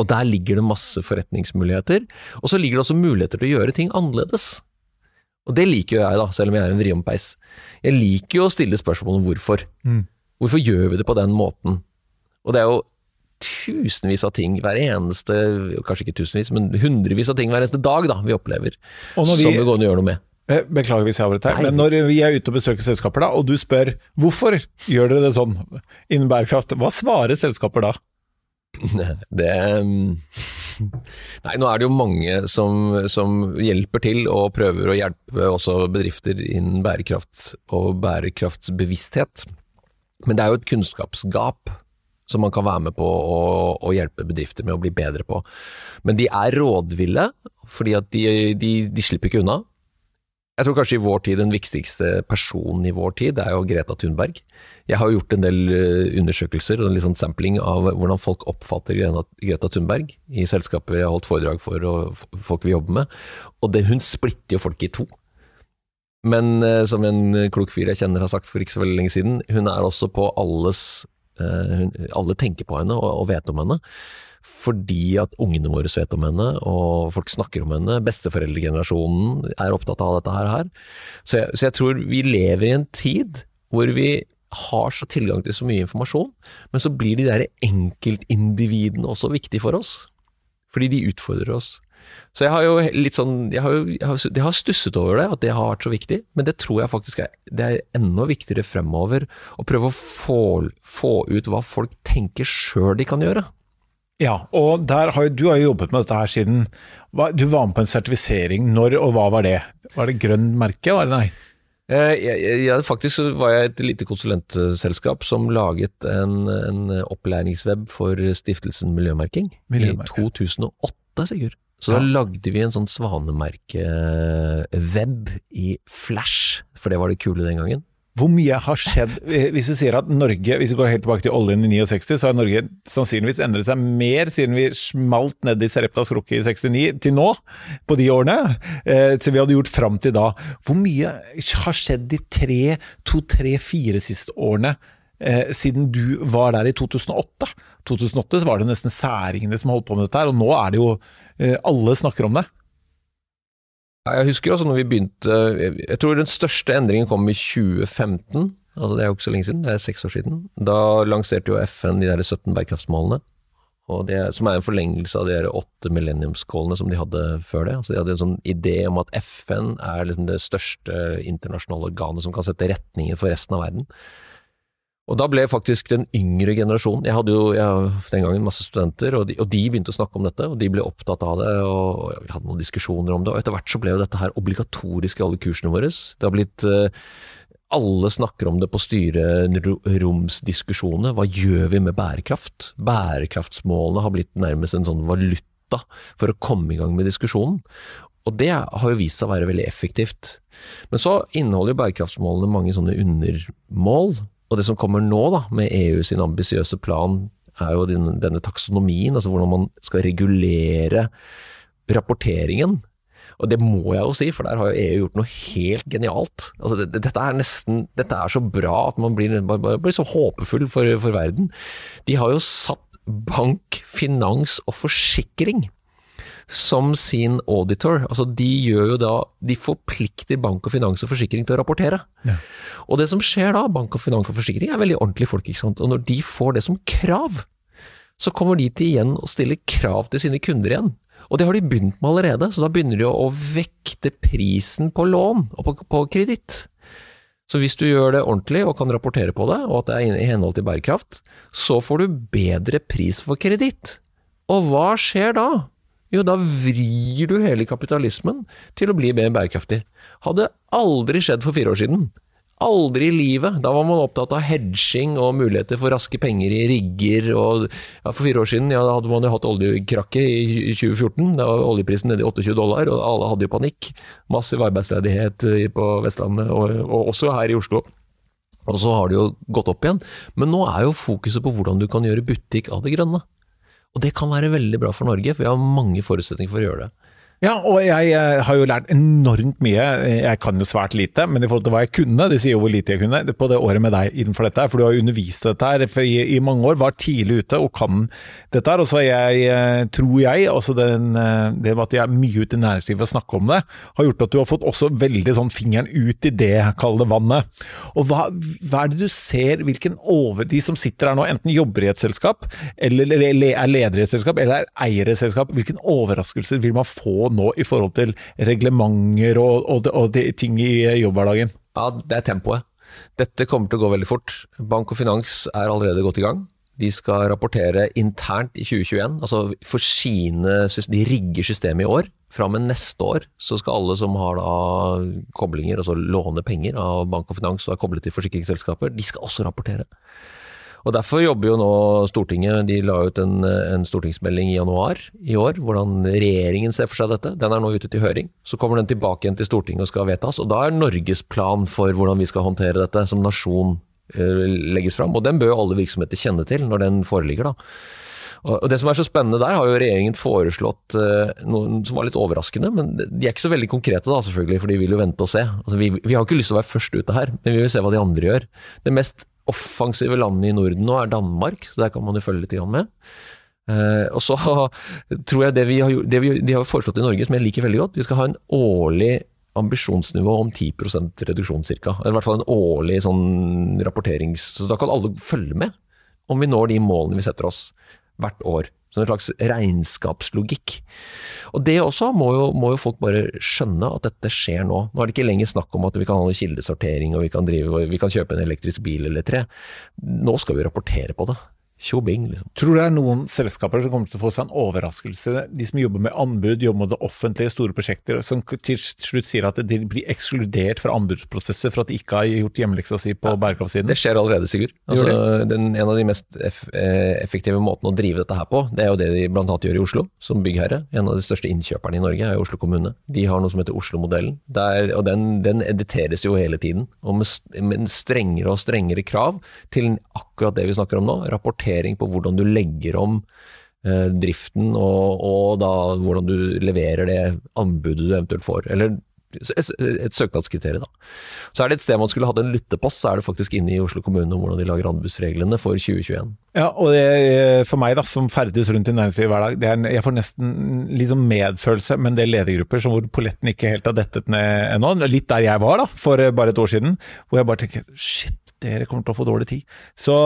Og der ligger det masse forretningsmuligheter, og så ligger det også muligheter til å gjøre ting annerledes. Og det liker jo jeg, da, selv om jeg er en vriompeis. Jeg liker jo å stille spørsmål om hvorfor. Mm. Hvorfor gjør vi det på den måten? Og det er jo tusenvis av ting hver eneste, kanskje ikke tusenvis, men hundrevis av ting hver eneste dag da, vi opplever, vi- som vi går an å gjøre noe med. Eh, Beklager hvis jeg avbryter, Nei. men når vi er ute og besøker selskaper da, og du spør hvorfor gjør dere det sånn innen bærekraft, hva svarer selskaper da? Det mm, Nei, nå er det jo mange som, som hjelper til og prøver å hjelpe også bedrifter innen bærekraft og bærekraftsbevissthet. Men det er jo et kunnskapsgap som man kan være med på å, å hjelpe bedrifter med å bli bedre på. Men de er rådville, fordi at de, de, de slipper ikke unna. Jeg tror kanskje i vår tid den viktigste personen i vår tid er jo Greta Thunberg. Jeg har gjort en del eh, undersøkelser og en litt sånn sampling av hvordan folk oppfatter Greta, Thunberg i selskaper jeg har holdt foredrag for og folk vi jobber med. Og det, hun splitter jo folk i to. Men eh, som en klok fyr jeg kjenner har sagt for ikke så veldig lenge siden, hun er også på alles Alle tenker på henne og vet om henne. Fordi at ungene våre vet om henne, og folk snakker om henne. Besteforeldregenerasjonen er opptatt av dette her. Så jeg, så jeg tror vi lever i en tid hvor vi har så tilgang til så mye informasjon, men så blir de der enkeltindividene også viktige for oss. Fordi de utfordrer oss. Så jeg har jo litt sånn Jeg har, jo, jeg har, jeg har stusset over det, at det har vært så viktig, men det tror jeg faktisk er, det er enda viktigere fremover å prøve å få, få ut hva folk tenker sjøl de kan gjøre. Ja, og har, du har jo jobbet med dette her siden Du var med på en sertifisering. Når og hva var det? Var det grønn merke? Var det nei? Eh, Jeg, jeg, jeg, faktisk var jeg et lite konsulentselskap som laget en, en opplæringsweb for stiftelsen Miljømerking, Miljømerking. i 2008, Sigurd. Så da lagde vi en sånn svanemerke-web i Flash, for det var det kule den gangen. Hvor mye har skjedd Hvis vi sier at Norge, hvis vi går helt tilbake til oljen i 69, så har Norge sannsynligvis endret seg mer siden vi smalt ned i Sereptas krukke i 69 til nå, på de årene, eh, til vi hadde gjort fram til da. Hvor mye har skjedd de tre, to, tre, fire siste årene eh, siden du var der i 2008? 2008 så var det nesten særingene som holdt på med dette her, og nå er det jo eh, Alle snakker om det. Jeg husker også når vi begynte Jeg tror den største endringen kom i 2015. Altså Det er jo ikke så lenge siden, det er seks år siden. Da lanserte jo FN de der 17 bærekraftsmålene. Det, som er en forlengelse av de der åtte millenniumskålene som de hadde før det. Altså De hadde en sånn idé om at FN er liksom det største internasjonale organet som kan sette retningen for resten av verden. Og da ble faktisk den yngre generasjonen Jeg hadde jo jeg, den gangen masse studenter, og de, og de begynte å snakke om dette, og de ble opptatt av det, og vi hadde noen diskusjoner om det. Og etter hvert så ble jo dette her obligatorisk i alle kursene våre. Det har blitt eh, alle snakker om det på styreromsdiskusjonene. Hva gjør vi med bærekraft? Bærekraftsmålene har blitt nærmest en sånn valuta for å komme i gang med diskusjonen. Og det har jo vist seg å være veldig effektivt. Men så inneholder bærekraftsmålene mange sånne undermål. Og det som kommer nå, da, med EU sin ambisiøse plan, er jo denne, denne taksonomien, altså hvordan man skal regulere rapporteringen. Og det må jeg jo si, for der har jo EU gjort noe helt genialt. Altså det, det- dette er nesten Dette er så bra at man blir, bare blir så håpefull for, for verden. De har jo satt bank, finans og forsikring som sin auditor. Altså de gjør jo da De forplikter bank og finans og forsikring til å rapportere. Ja. Og det som skjer da, bank og finans og forsikring er veldig ordentlige folk, ikke sant. Og når de får det som krav, så kommer de til igjen å stille krav til sine kunder igjen. Og det har de begynt med allerede, så da begynner de å vekte prisen på lån og på, på kreditt. Så hvis du gjør det ordentlig og kan rapportere på det, og at det er i henhold til bærekraft, så får du bedre pris for kreditt. Og hva skjer da? Jo, da vrir du hele kapitalismen til å bli mer bærekraftig. Hadde aldri skjedd for fire år siden. Aldri i livet. Da var man opptatt av hedging og muligheter for raske penger i rigger. Og, ja, for fire år siden ja, da hadde man jo hatt oljekrakket i 2014. Da var oljeprisen nede i 28 dollar, og alle hadde jo panikk. Massiv arbeidsledighet eh, på Vestlandet, og, og også her i Oslo. Og så har det jo gått opp igjen. Men nå er jo fokuset på hvordan du kan gjøre butikk av det grønne. Og det kan være veldig bra for Norge, for vi har mange forutsetninger for å gjøre det. Ja, og jeg eh, har jo lært enormt mye. Jeg kan jo svært lite, men i forhold til hva jeg kunne, det sier jo hvor lite jeg kunne, på det året med deg innenfor dette. For du har jo undervist dette her i, i, mange år, var tidlig ute og kan dette her. Og så har jeg, eh, tror jeg, også den, eh, det med at jeg er mye ute i næringslivet og snakker om det, har gjort at du har fått også veldig sånn fingeren ut i det, kall det vannet. Og hva, hva, er det du ser, hvilken over... De som sitter her nå, enten jobber i et selskap, eller er leder i et selskap, eller er eier i et selskap, hvilken overraskelser vil man få nå i forhold til reglementer og, og, og ting i jobbhverdagen? Ja, det er tempoet. Dette kommer til å gå veldig fort. Bank og finans er allerede godt i gang. De skal rapportere internt i 2021, altså for sine De rigger systemet i år. Fra og med neste år så skal alle som har koblinger, altså låne penger av bank og finans og er koblet til forsikringsselskaper, de skal også rapportere. Og Derfor jobber jo nå Stortinget, de la ut en, en, stortingsmelding i januar i år, hvordan regjeringen ser for seg dette. Den er nå ute til høring. Så kommer den tilbake igjen til Stortinget og skal vedtas. Og da er Norges plan for hvordan vi skal håndtere dette som nasjon eh, legges fram. Og den bør jo alle virksomheter kjenne til når den foreligger, da. Og Det som er så spennende der, har jo regjeringen foreslått uh, noe som var litt overraskende. Men de er ikke så veldig konkrete, da selvfølgelig, for de vil jo vente og se. Altså, vi, vi, har ikke lyst til å være først ute her, men vi vil se hva de andre gjør. Det mest offensive landet i Norden nå er Danmark, så der kan man jo følge litt med. Uh, og så tror jeg det, vi har, det vi, de har foreslått i Norge, som jeg liker veldig godt, vi skal ha en årlig ambisjonsnivå om 10% reduksjon ca. I hvert fall en årlig sånn rapporterings... Så da kan alle følge med om vi når de målene vi setter oss hvert år. Som en slags regnskapslogikk. Og Det også må jo, må jo, folk bare skjønne at dette skjer nå. Nå er det ikke lenger snakk om at vi kan ha kildesortering og vi kan, drive, vi kan kjøpe en elektrisk bil eller tre. Nå skal vi rapportere på det. Tjobing, liksom. Tror du det er noen selskaper som kommer til å få seg en overraskelse? De som jobber med anbud, jobber med det offentlige, store prosjekter, som til slutt sier at de blir ekskludert fra anbudsprosesser for at de ikke har gjort hjemmeleksa si på ja, bærekraftsiden? Det skjer allerede, Sigurd. Altså, den, en av de mest eff eh, effektive måtene å drive dette her på, det er jo det de bl.a. gjør i Oslo, som byggherre. En av de største innkjøperne i Norge er Oslo kommune. De har noe som heter Oslo-modellen, og den, den, editeres jo hele tiden. Og med, med strengere og strengere krav til akkurat det vi snakker om nå. rapportering på hvordan du legger om eh, driften, og, og, da hvordan du leverer det anbudet du eventuelt får. Eller et, et søknadskriterium, da. Så er det et sted man skulle hatt en lyttepost, så er det faktisk inne i Oslo kommune om hvordan de lager anbudsreglene for 2021. Ja, og det, for meg da, som ferdes rundt i næringslivet hver dag, er, jeg får nesten litt sånn medfølelse med en del ledergrupper som hvor polletten ikke helt har dettet ned ennå. Litt der jeg var da, for bare et år siden, hvor jeg bare tenker shit, dere kommer til å få dårlig tid. Så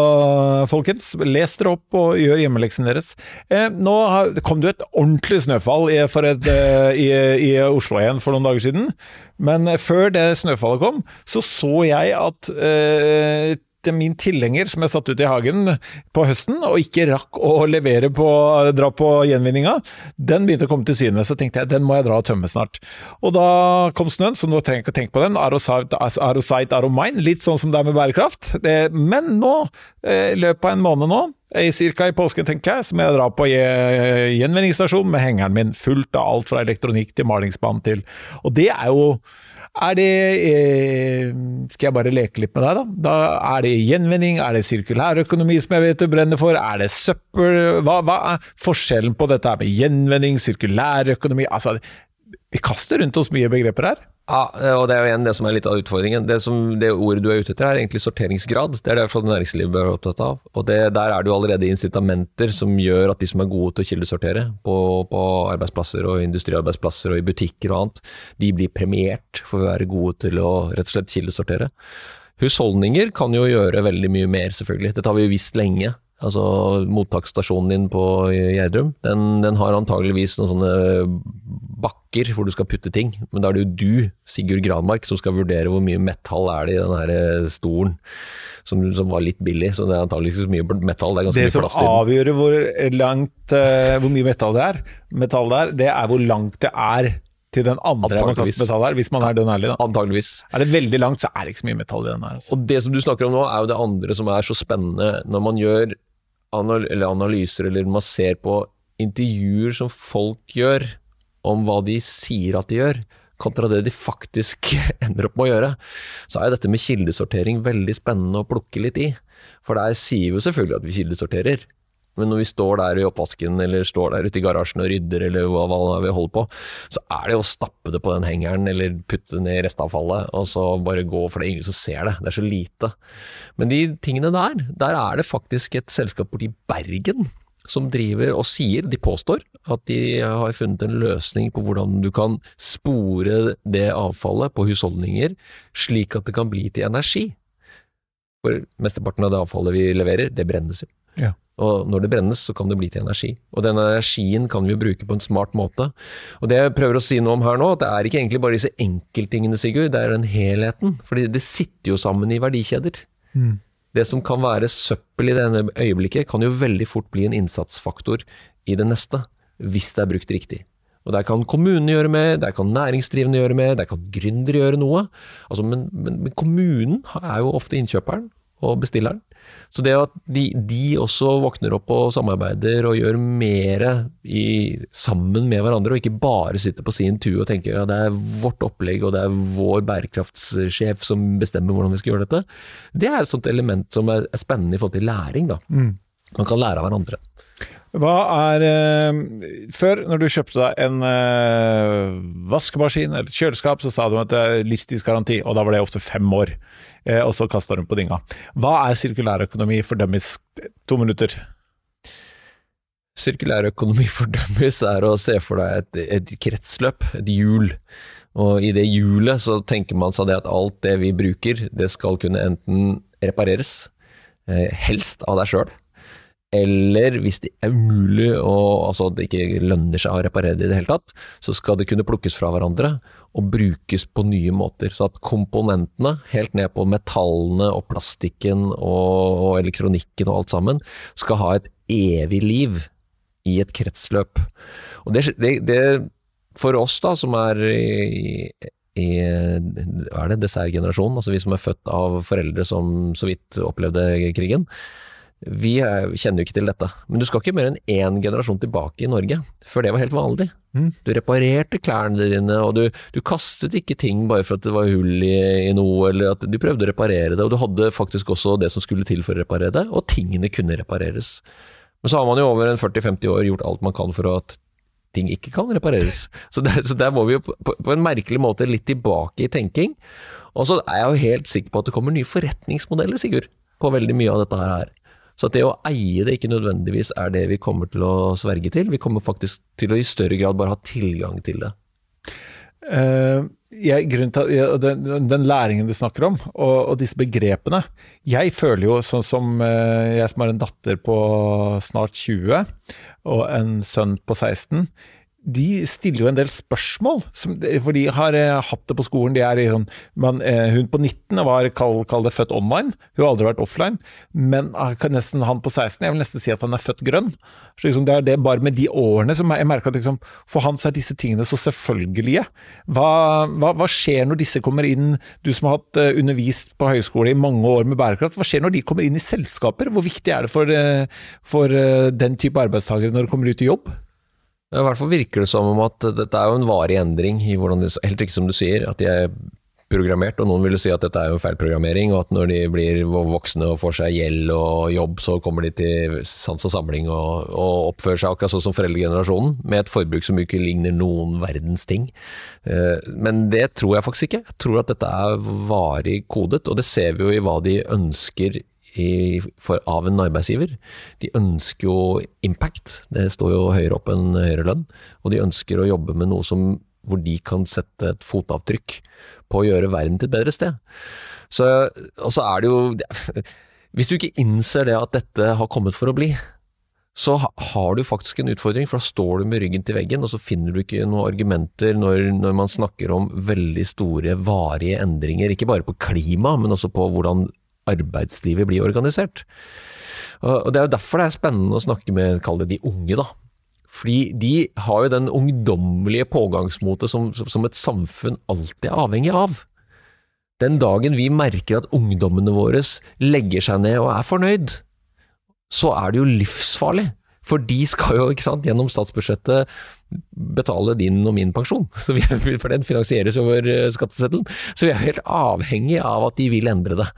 folkens, les dere opp og gjør hjemmeleksen deres. Eh, nå kom det jo et ordentlig snøfall i, et, eh, i, i, Oslo igjen for noen dager siden. Men før det snøfallet kom, så så jeg at eh, min tilhenger som jeg satte ut i hagen på høsten, og ikke rakk å levere på, dra på gjenvinninga, den begynte å komme til syne. Så tenkte jeg den må jeg dra og tømme snart. Og da kom snøen, så nå trenger jeg ikke å tenke på den. Arosite, Aromine, litt sånn som det er med bærekraft. Det, men nå, eh, i løpet av en måned nå, Cirka i påsken, tenker jeg, så må jeg dra på gjenvinningsstasjon med hengeren min fullt av alt fra elektronikk til malingsspann til Og det er jo er det eh, Skal jeg bare leke litt med deg, da? da? Er det gjenvinning? Er det sirkulærøkonomi som jeg vet du brenner for? Er det søppel? Hva, hva er forskjellen på dette med gjenvinning, sirkulærøkonomi? Altså, Vi kaster rundt oss mye begreper her. Ja, og det er jo igjen det som er litt av utfordringen. Det, som, det ordet du er ute etter, er egentlig sorteringsgrad. Det er det næringslivet bør være opptatt av. Og det, Der er det jo allerede incitamenter som gjør at de som er gode til å kildesortere på, på arbeidsplasser og industriarbeidsplasser og i butikker og annet, de blir premiert for å være gode til å rett og slett kildesortere. Husholdninger kan jo gjøre veldig mye mer, selvfølgelig. Dette har vi jo visst lenge. Altså Mottaksstasjonen din på Gjerdrum, den, den, har antageligvis noen sånne bakker hvor du skal putte ting. Men da er det jo du, Sigurd Granmark, som skal vurdere hvor mye metall er det i den her eh, stolen. Som, som, var litt billig, så det er antageligvis ikke så mye metall. Det, er ganske det som avgjør hvor, langt, uh, hvor mye metall det er, metall det er, det er hvor langt det er til den andre man kaster metall her, hvis man er dønn ærlig. Da. Antageligvis. Er det veldig langt, så er det ikke så mye metall i den her. Altså. Og Det som du snakker om nå, er jo det andre som er så spennende. Når man gjør anal eller analyser, eller man ser på intervjuer som folk gjør om hva de sier at de gjør, kontra det de faktisk ender opp med å gjøre, så er dette med kildesortering veldig spennende å plukke litt i. For der sier vi jo selvfølgelig at vi kildesorterer. Men når vi står der i oppvasken eller står der ute i garasjen og rydder eller hva, hva vi holder på, så er det å stappe det på den hengeren eller putte det ned i restavfallet og så bare gå, for det ingen som ser det. Det er så lite. Men de tingene der, der er det faktisk et selskap borti Bergen som driver og sier, de påstår, at de har funnet en løsning på hvordan du kan spore det avfallet på husholdninger, slik at det kan bli til energi. For mesteparten av det avfallet vi leverer, det brennes jo. Ja. Og når det brennes, så kan det bli til energi. Og den energien kan vi jo bruke på en smart måte. Og det jeg prøver å si noe om her nå, at det er ikke egentlig bare disse enkelttingene, Sigurd, det er den helheten. For det sitter jo sammen i verdikjeder. Mm. Det som kan være søppel i denne øyeblikket, kan jo veldig fort bli en innsatsfaktor i det neste, hvis det er brukt riktig. Og Der kan kommunene gjøre mer, der kan næringsdrivende gjøre mer, der kan gründere gjøre noe. Altså, men, men, men kommunen er jo ofte innkjøperen og bestilleren. Så det at de, de, også våkner opp og samarbeider og gjør mer sammen med hverandre, og ikke bare sitter på sin tue og tenker at ja, det er vårt opplegg og det er vår bærekraftssjef som bestemmer hvordan vi skal gjøre dette, det er et sånt element som er, er spennende i forhold til læring. da. Mm. Man kan lære av hverandre. Hva er eh, Før, når du kjøpte deg en eh, vaskemaskin eller et kjøleskap, så sa du at det er livstidsgaranti, og da var det ofte fem år. Eh, og så kasta den på dynga. Hva er sirkulærøkonomi for dummies? To minutter. Sirkulærøkonomi for dummies er å se for deg et, et kretsløp, et hjul. Og i det hjulet så tenker man seg det at alt det vi bruker, det skal kunne enten repareres, eh, helst av deg sjøl, eller hvis det er umulig og altså det ikke lønner seg å reparere det i det hele tatt, så skal det kunne plukkes fra hverandre og brukes på nye måter. Så at komponentene, helt ned på metallene og plastikken og, og elektronikken og alt sammen, skal ha et evig liv i et kretsløp. Og det, det, det for oss da, som er i, i hva er det, dessertgenerasjonen, altså vi som er født av foreldre som så vidt opplevde krigen, vi kjenner jo ikke til dette, men du skal ikke mer enn én generasjon tilbake i Norge, før det var helt vanlig. Mm. Du reparerte klærne dine, og du, du, kastet ikke ting bare for at det var hull i, i, noe, eller at du prøvde å reparere det, og du hadde faktisk også det som skulle til for å reparere det, og tingene kunne repareres. Men så har man jo over en 40-50 år gjort alt man kan for at ting ikke kan repareres. Så der, så der må vi jo på, på en merkelig måte litt tilbake i tenking. Og så er jeg jo helt sikker på at det kommer nye forretningsmodeller, Sigurd, på veldig mye av dette her. Så det å eie det ikke nødvendigvis er det vi kommer til å sverge til. Vi kommer faktisk til å i større grad bare ha tilgang til det. Uh, jeg, til, ja, den, den, læringen du snakker om, og, og, disse begrepene Jeg føler jo sånn som uh, jeg som har en datter på snart 20 og en sønn på 16 de stiller jo en del spørsmål, for de har eh, hatt det på skolen. De er liksom, man, eh, hun på 19 var kall, kall, det født online, hun har aldri vært offline. Men ah, nesten han på 16, jeg vil nesten si at han er født grønn. Så liksom, det er det bare med de årene som jeg merker at liksom, for han så er disse tingene så selvfølgelige. Hva, hva, hva, skjer når disse kommer inn, du som har hatt uh, undervist på høyskole i mange år med bærekraft, hva skjer når de kommer inn i selskaper? Hvor viktig er det for, for den type arbeidstakere når de kommer ut i jobb? I hvert fall virker det som om at dette er jo en varig endring i hvordan de, Helt riktig som du sier, at de er programmert, og noen vil jo si at dette er jo feilprogrammering, og at når de blir voksne og får seg gjeld og jobb, så kommer de til sans og samling og, og oppfører seg akkurat sånn som foreldregenerasjonen, med et forbruk som ikke ligner noen verdens ting. Eh, men det tror jeg faktisk ikke. Jeg tror at dette er varig kodet, og det ser vi jo i hva de ønsker i, for, av en arbeidsgiver. De ønsker jo impact, det står jo høyere opp enn høyere lønn. Og de ønsker å jobbe med noe som, hvor de kan sette et fotavtrykk på å gjøre verden til et bedre sted. Så, og så er det jo Hvis du ikke innser det at dette har kommet for å bli, så har du faktisk en utfordring, for da står du med ryggen til veggen, og så finner du ikke noen argumenter når, når man snakker om veldig store, varige endringer, ikke bare på klima, men også på hvordan arbeidslivet blir organisert. Og Det er jo derfor det er spennende å snakke med, kall det de unge, da. Fordi de har jo den ungdommelige pågangsmotet som, som et samfunn alltid er avhengig av. Den dagen vi merker at ungdommene våre legger seg ned og er fornøyd, så er det jo livsfarlig. For de skal jo ikke sant, gjennom statsbudsjettet betale din og min pensjon, vi, for den finansieres over eh, skatteseddelen. Så vi er helt avhengig av at de vil endre det.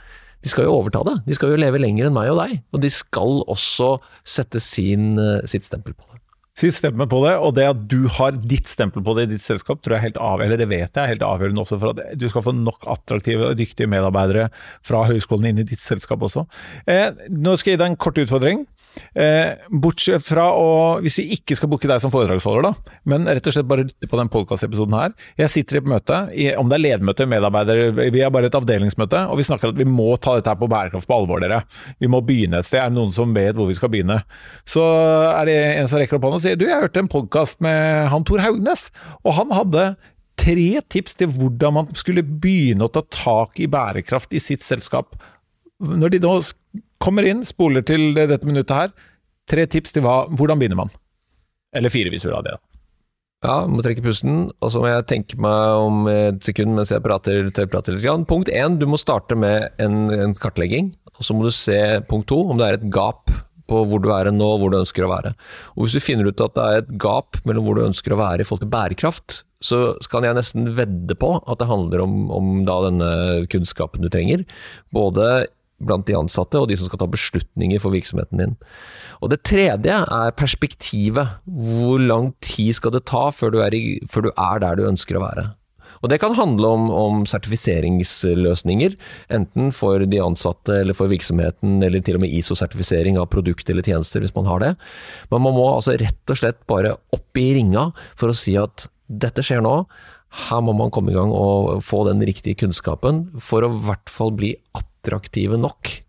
De skal jo overta det, de skal jo leve lenger enn meg og deg, og de skal også sette sin, eh, sitt stempel på det. Sitt stempel på det, og det at du har ditt stempel på det i ditt selskap, tror jeg er helt av, eller det vet jeg er helt avgjørende også for at du skal få nok attraktive og dyktige medarbeidere fra høyskolen inn i ditt selskap også. Eh, nå skal jeg gi deg en kort utfordring. Eh, bortsett fra å Hvis vi ikke skal booke deg som foredragsholder, da, men rett og slett bare lytte på den podkastepisoden her. Jeg sitter i et møte, om det er ledermøte, medarbeider, vi er bare et avdelingsmøte, og vi snakker at vi må ta dette her på bærekraft på alvor, dere. Vi må begynne et sted. Er det noen som vet hvor vi skal begynne? Så er det en som rekker opp hånda og sier du, jeg hørte en podkast med han Tor Haugnes, og han hadde tre tips til hvordan man skulle begynne å ta tak i bærekraft i sitt selskap. Når de nå kommer inn, spoler til dette minuttet her, tre tips til hva, hvordan begynner man? Eller fire, hvis du vil ha det. Ja, må trekke pusten, og så må jeg tenke meg om et sekund mens jeg prater, prater litt. Punkt én, du må starte med en, en, kartlegging. Og så må du se punkt to, om det er et gap på hvor du er nå og hvor du ønsker å være. Og Hvis du finner ut at det er et gap mellom hvor du ønsker å være i forhold til bærekraft, så kan jeg nesten vedde på at det handler om, om denne kunnskapen du trenger. Både blant de ansatte og de som skal ta beslutninger for virksomheten din. Og Det tredje er perspektivet. Hvor lang tid skal det ta før du er, i, før du er der du ønsker å være? Og Det kan handle om, om, sertifiseringsløsninger, enten for de ansatte eller for virksomheten, eller til og med ISO-sertifisering av produkt eller tjenester, hvis man har det. Men man må altså rett og slett bare opp i ringa for å si at dette skjer nå. Her må man komme i gang og få den riktige kunnskapen for å i hvert fall bli attraktive nok.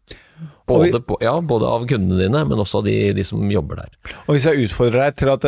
Både, på, ja, både, av kundene dine, men også av de, de, som jobber der. Og Hvis jeg utfordrer deg til at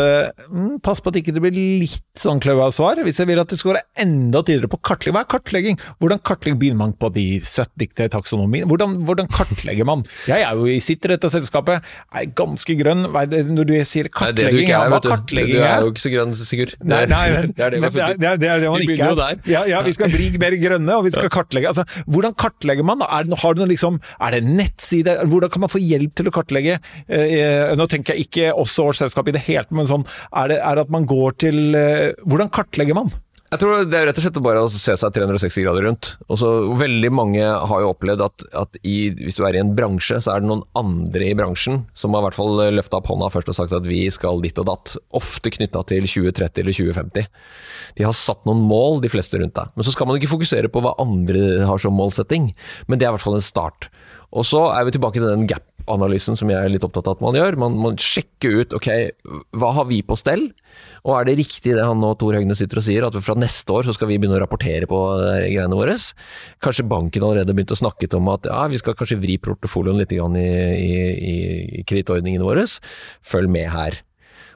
mm, Pass på at ikke det blir litt sånn kløva svar. Hvis jeg vil at du skal være enda tydeligere på kartlegging. Hva er kartlegging? Hvordan kartlegger begynner man på de 70 til taksonomien? Hvordan, hvordan, kartlegger man? Jeg er jo i sitter dette selskapet, er ganske grønn. Når du sier kartlegging, ja, hva kartlegging er? Du er jo ikke så grønn, Sigurd. Nei, nei, men, det, er det, det, er, det, er det man ikke er. Ja, ja, vi skal bli mer grønne, og vi skal kartlegge. Altså, hvordan kartlegger man? Er, har du noe liksom, er det en nettside? Hvordan kan man få hjelp til å kartlegge. Eh, nå tenker jeg ikke også årsselskap i det hele men sånn, er det er at man går til eh, Hvordan kartlegger man? Jeg tror Det er rett og slett bare å se seg 360 grader rundt. Også, veldig mange har jo opplevd at, at i, hvis du er i en bransje, så er det noen andre i bransjen som har i hvert fall løfta opp hånda først og sagt at vi skal ditt og datt. Ofte knytta til 2030 eller 2050. De har satt noen mål, de fleste rundt deg. Men så skal man ikke fokusere på hva andre har som målsetting, men det er i hvert fall en start. Og så er vi tilbake til den gap-analysen som jeg er litt opptatt av at man gjør. Man må sjekke ut ok, hva har vi på stell, og er det riktig det han nå Tor Høgne sitter og sier, at fra neste år så skal vi begynne å rapportere på greiene våre? Kanskje banken allerede begynte å snakke om at ja, vi skal kanskje vri portefolioen litt i, i, i kredittordningene våre. Følg med her.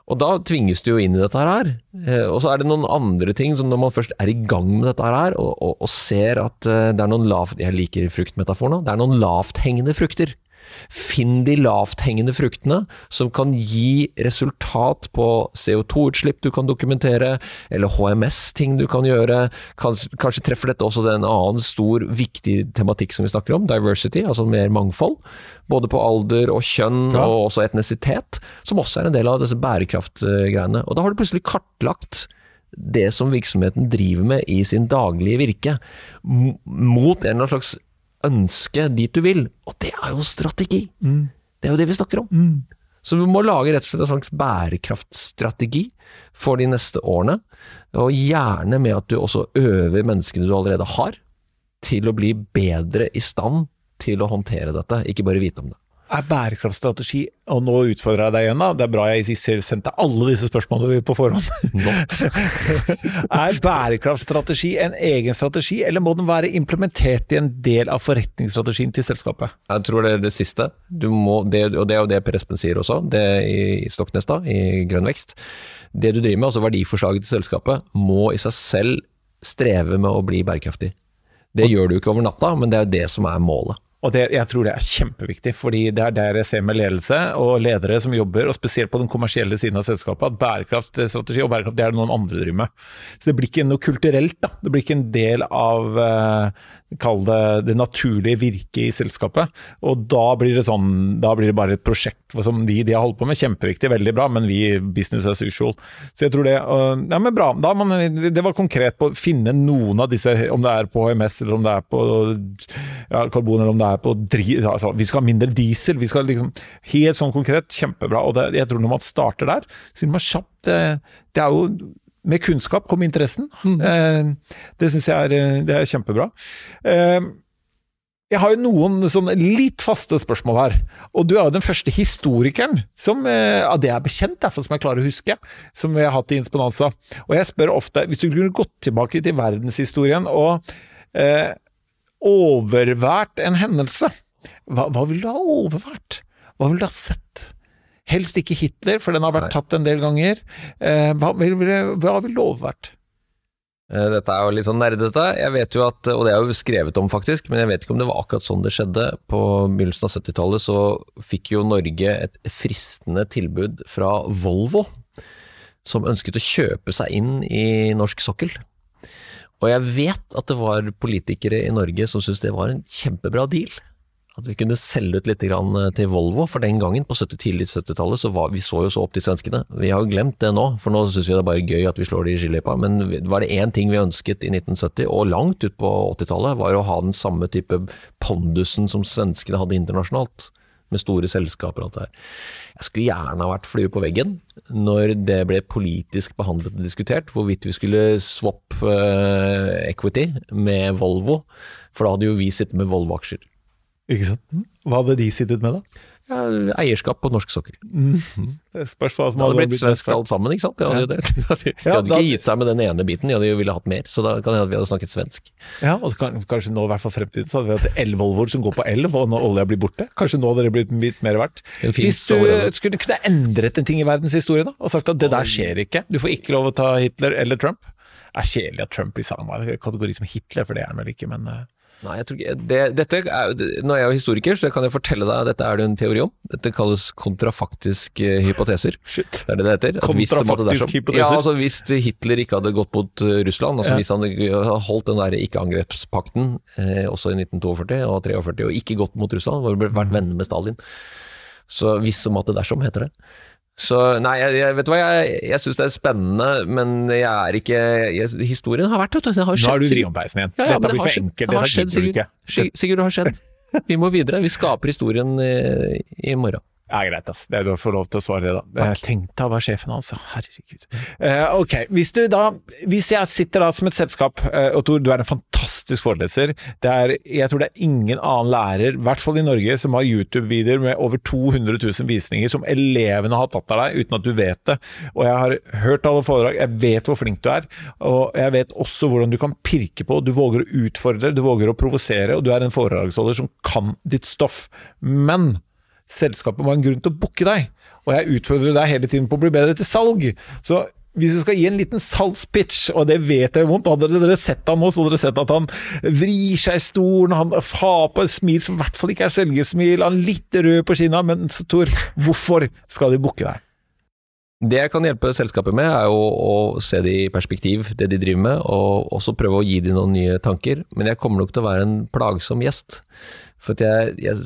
Og da tvinges du jo inn i dette her. Eh, og så er det noen andre ting som når man først er i gang med dette her, og, og, og ser at eh, det er noen lavt Jeg liker fruktmetaforen nå. Det er noen lavthengende frukter. Finn de lavthengende fruktene som kan gi resultat på CO2-utslipp du kan dokumentere, eller HMS-ting du kan gjøre. Kanskje, kanskje treffer dette også en annen stor, viktig tematikk som vi snakker om, diversity, altså mer mangfold. Både på alder og kjønn, ja. og også etnisitet, som også er en del av disse bærekraftgreiene. Og da har du plutselig kartlagt det som virksomheten driver med i sin daglige virke, mot en eller annen slags ønske dit du vil. Og det er jo strategi! Mm. Det er jo det vi snakker om. Mm. Så vi må lage rett og slett en slags bærekraftstrategi for de neste årene. Og gjerne med at du også øver menneskene du allerede har, til å bli bedre i stand til å håndtere dette, ikke bare vite om det. Er bærekraftstrategi Og nå utfordrer jeg deg igjen, da. Det er bra jeg sendte alle disse spørsmålene på forhånd. er bærekraftstrategi en egen strategi, eller må den være implementert i en del av forretningsstrategien til selskapet? Jeg tror det er det siste. Må, det, og det er jo det Per Espen sier også, det i Stoknes da, i Grønn vekst. Det du driver med, altså verdiforslaget til selskapet, må i seg selv streve med å bli bærekraftig. Det gjør du ikke over natta, men det er jo det som er målet. Og det, jeg tror det er kjempeviktig, fordi det er der jeg ser med ledelse og ledere som jobber, og spesielt på den kommersielle siden av selskapet, at bærekraftstrategi og bærekraft det er det noen andre driver med. Så det blir ikke noe kulturelt, da. Det blir ikke en del av uh, Kall det det naturlige virket i selskapet. Og da blir det sånn, da blir det bare et prosjekt som de, de har holdt på med. Kjempeviktig, veldig bra, men vi business as usual. Så jeg tror det Ja, men bra. Man, det var konkret på å finne noen av disse, om det er på HMS eller om det er på ja, karbon eller om det er på dri, altså, Vi skal ha mindre diesel. vi skal liksom, Helt sånn konkret, kjempebra. og det, Jeg tror når man starter der, så vil man kjapt det, det er jo med kunnskap kom interessen. Mm. Eh, det syns jeg er, eh, det er kjempebra. Eh, jeg har jo noen sånn litt faste spørsmål her. Og du er jo den første historikeren som av det jeg er bekjent, derfor som jeg klarer å huske, som vi har hatt i Insponanza. Og jeg spør ofte, hvis du kunne gått tilbake til verdenshistorien og eh, overvært en hendelse, hva, hva ville du ha overvært? Hva ville du ha sett? Helst ikke Hitler, for den har vært Nei. tatt en del ganger. Eh, hva, ville vil lov vært? Eh, dette er jo litt sånn nerdete. Jeg vet jo at, og det er jo skrevet om faktisk, men jeg vet ikke om det var akkurat sånn det skjedde. På begynnelsen av 70-tallet så fikk jo Norge et fristende tilbud fra Volvo, som ønsket å kjøpe seg inn i norsk sokkel. Og jeg vet at det var politikere i Norge som syntes det var en kjempebra deal. At vi kunne selge ut litt eh, til Volvo, for den gangen, på 70, tidlig 70-tallet, så var, vi så jo så opp til svenskene. Vi har jo glemt det nå, for nå syns vi det er bare gøy at vi slår de i skiløypa. Men var det én ting vi ønsket i 1970, og langt ut på 80-tallet, var å ha den samme type pondusen som svenskene hadde internasjonalt. Med store selskaper og alt det her. Jeg skulle gjerne ha vært flue på veggen når det ble politisk behandlet og diskutert hvorvidt vi skulle swap uh, equity med Volvo, for da hadde jo vi sittet med Volvo-aksjer. Ikke sant. Mm. Hva hadde de sittet med, da? Ja, eierskap på norsk sokkel. Mm. Det spørs hva som det hadde blitt svensk alt sammen, ikke sant. De hadde, ja. de hadde, de hadde ikke gitt seg med den ene biten, de hadde jo ville hatt mer. Så da kan det hende vi hadde snakket svensk. Ja, og kanskje nå, i hvert fall fremtiden, så hadde vi hatt elvolvoer som går på elv, og når olja blir borte. Kanskje nå hadde det blitt litt mer verdt. Hvis du skulle kunne endret en ting i verdenshistorien, da, og sagt at det der skjer ikke, du får ikke lov å ta Hitler eller Trump. Det er kjedelig at Trump blir samme kategori som Hitler, for det er han vel ikke, men eh, Nei, jeg tror ikke det, dette er, Nå er jeg jo historiker, så jeg kan jeg fortelle deg dette er det en teori om. Dette kalles kontrafaktiske eh, hypoteser. Shit. Det er det det heter. Kontrafaktisk hypoteser? Ja, altså Hvis Hitler ikke hadde gått mot eh, Russland, altså ja. hvis han hadde holdt den der ikke-angrepspakten eh, også i 1942 og 1943, og ikke gått mot Russland, og vært venner med Stalin Så hvis som at det dersom, heter det. Så nei, jeg, jeg, vet du hva, jeg, jeg syns det er spennende, men jeg er ikke jeg, Historien har vært, vet du. Det har skjedd. Nå er du vrionpeisen igjen. Ja, ja, Dette blir for enkelt. Det har skjedd, Sigurd. Sigurd, det har skjedd. Vi må videre. Vi skaper historien i, i morgen. Ja, greit, ass. Det er du får lov til å svare det, da. Tenk deg å være sjefen hans, herregud. Uh, ok, hvis du da Hvis jeg sitter da som et selskap, uh, og Tor, du er en fantastisk foreleser. Det er, jeg tror det er ingen annen lærer, i hvert fall i Norge, som har YouTube-videoer med over 200 000 visninger som elevene har tatt av deg uten at du vet det. Og jeg har hørt alle foredrag, jeg vet hvor flink du er, og jeg vet også hvordan du kan pirke på. Du våger å utfordre, du våger å provosere, og du er en foredragsholder som kan ditt stoff. Men selskapet må ha en grunn til å booke deg. Og jeg utfordrer deg hele tiden på å bli bedre til salg. Så hvis du skal gi en liten salgspitch, og det vet jeg vondt Hadde dere sett han nå, så hadde dere sett at han vrir seg i stolen, han har på et smil som i hvert fall ikke er selgesmil, han er litt rød på kinna, men Tor, hvorfor skal de booke deg? Det jeg kan hjelpe selskapet med, er jo å se det i perspektiv, det de driver med, og også prøve å gi dem noen nye tanker. Men jeg kommer nok til å være en plagsom gjest. For jeg, jeg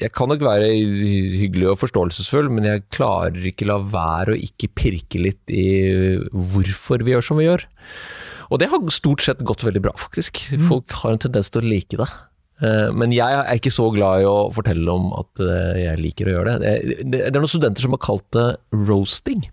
jeg kan nok være hyggelig og forståelsesfull, men jeg klarer ikke la være å ikke pirke litt i hvorfor vi gjør som vi gjør. Og det har stort sett gått veldig bra, faktisk. Folk har en tendens til å like det. Eh, Men jeg er ikke så glad i å fortelle om at eh, jeg liker å gjøre det. Det, er noen studenter som har kalt det roasting.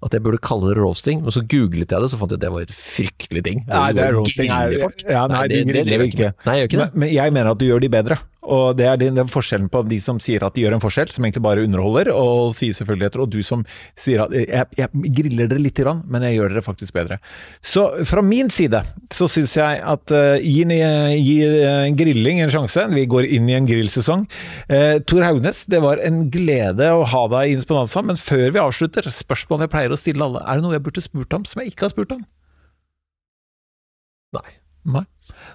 At jeg burde kalle det roasting, men så googlet jeg det, så fant jeg at det var et fryktelig ting. Nei, det er roasting. Nei, ja, nei, det- du griller ikke. Nei, jeg gjør ikke det. Men, men jeg mener at du gjør de bedre. Og det er den, den forskjellen på de som sier at de gjør en forskjell, som egentlig bare underholder, og sier selvfølgeligheter, og du som sier at jeg, jeg griller dere lite grann, men jeg gjør dere faktisk bedre. Så fra min side så syns jeg at uh, gi, gi uh, grilling en sjanse. Vi går inn i en grillsesong. Uh, Tor Haugnes, det var en glede å ha deg i Insponanza, men før vi avslutter, spørsmålet jeg pleier å stille alle, er det noe jeg burde spurt om som jeg ikke har spurt om? Nei. Nei.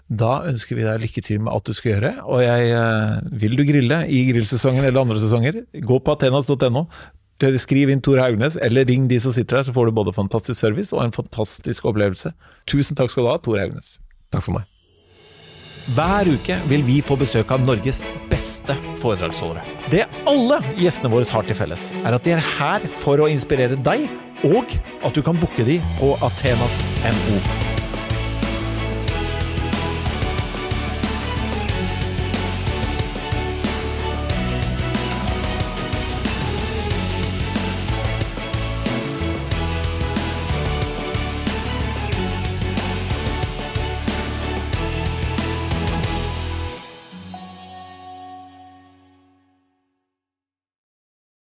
Da ønsker vi deg lykke til med alt du skal gjøre. Og jeg, eh, vil du grille i grillsesongen eller andre sesonger, gå på atenas.no. Skriv inn Tor Haugnes, eller ring de som sitter her, så får du både fantastisk service og en fantastisk opplevelse. Tusen takk skal du ha, Tor Haugnes. Takk for meg. Hver uke vil vi få besøk av Norges beste foredragsholdere. Det alle gjestene våre har til felles, er at de er her for å inspirere deg, og at du kan booke de på Athenas NO.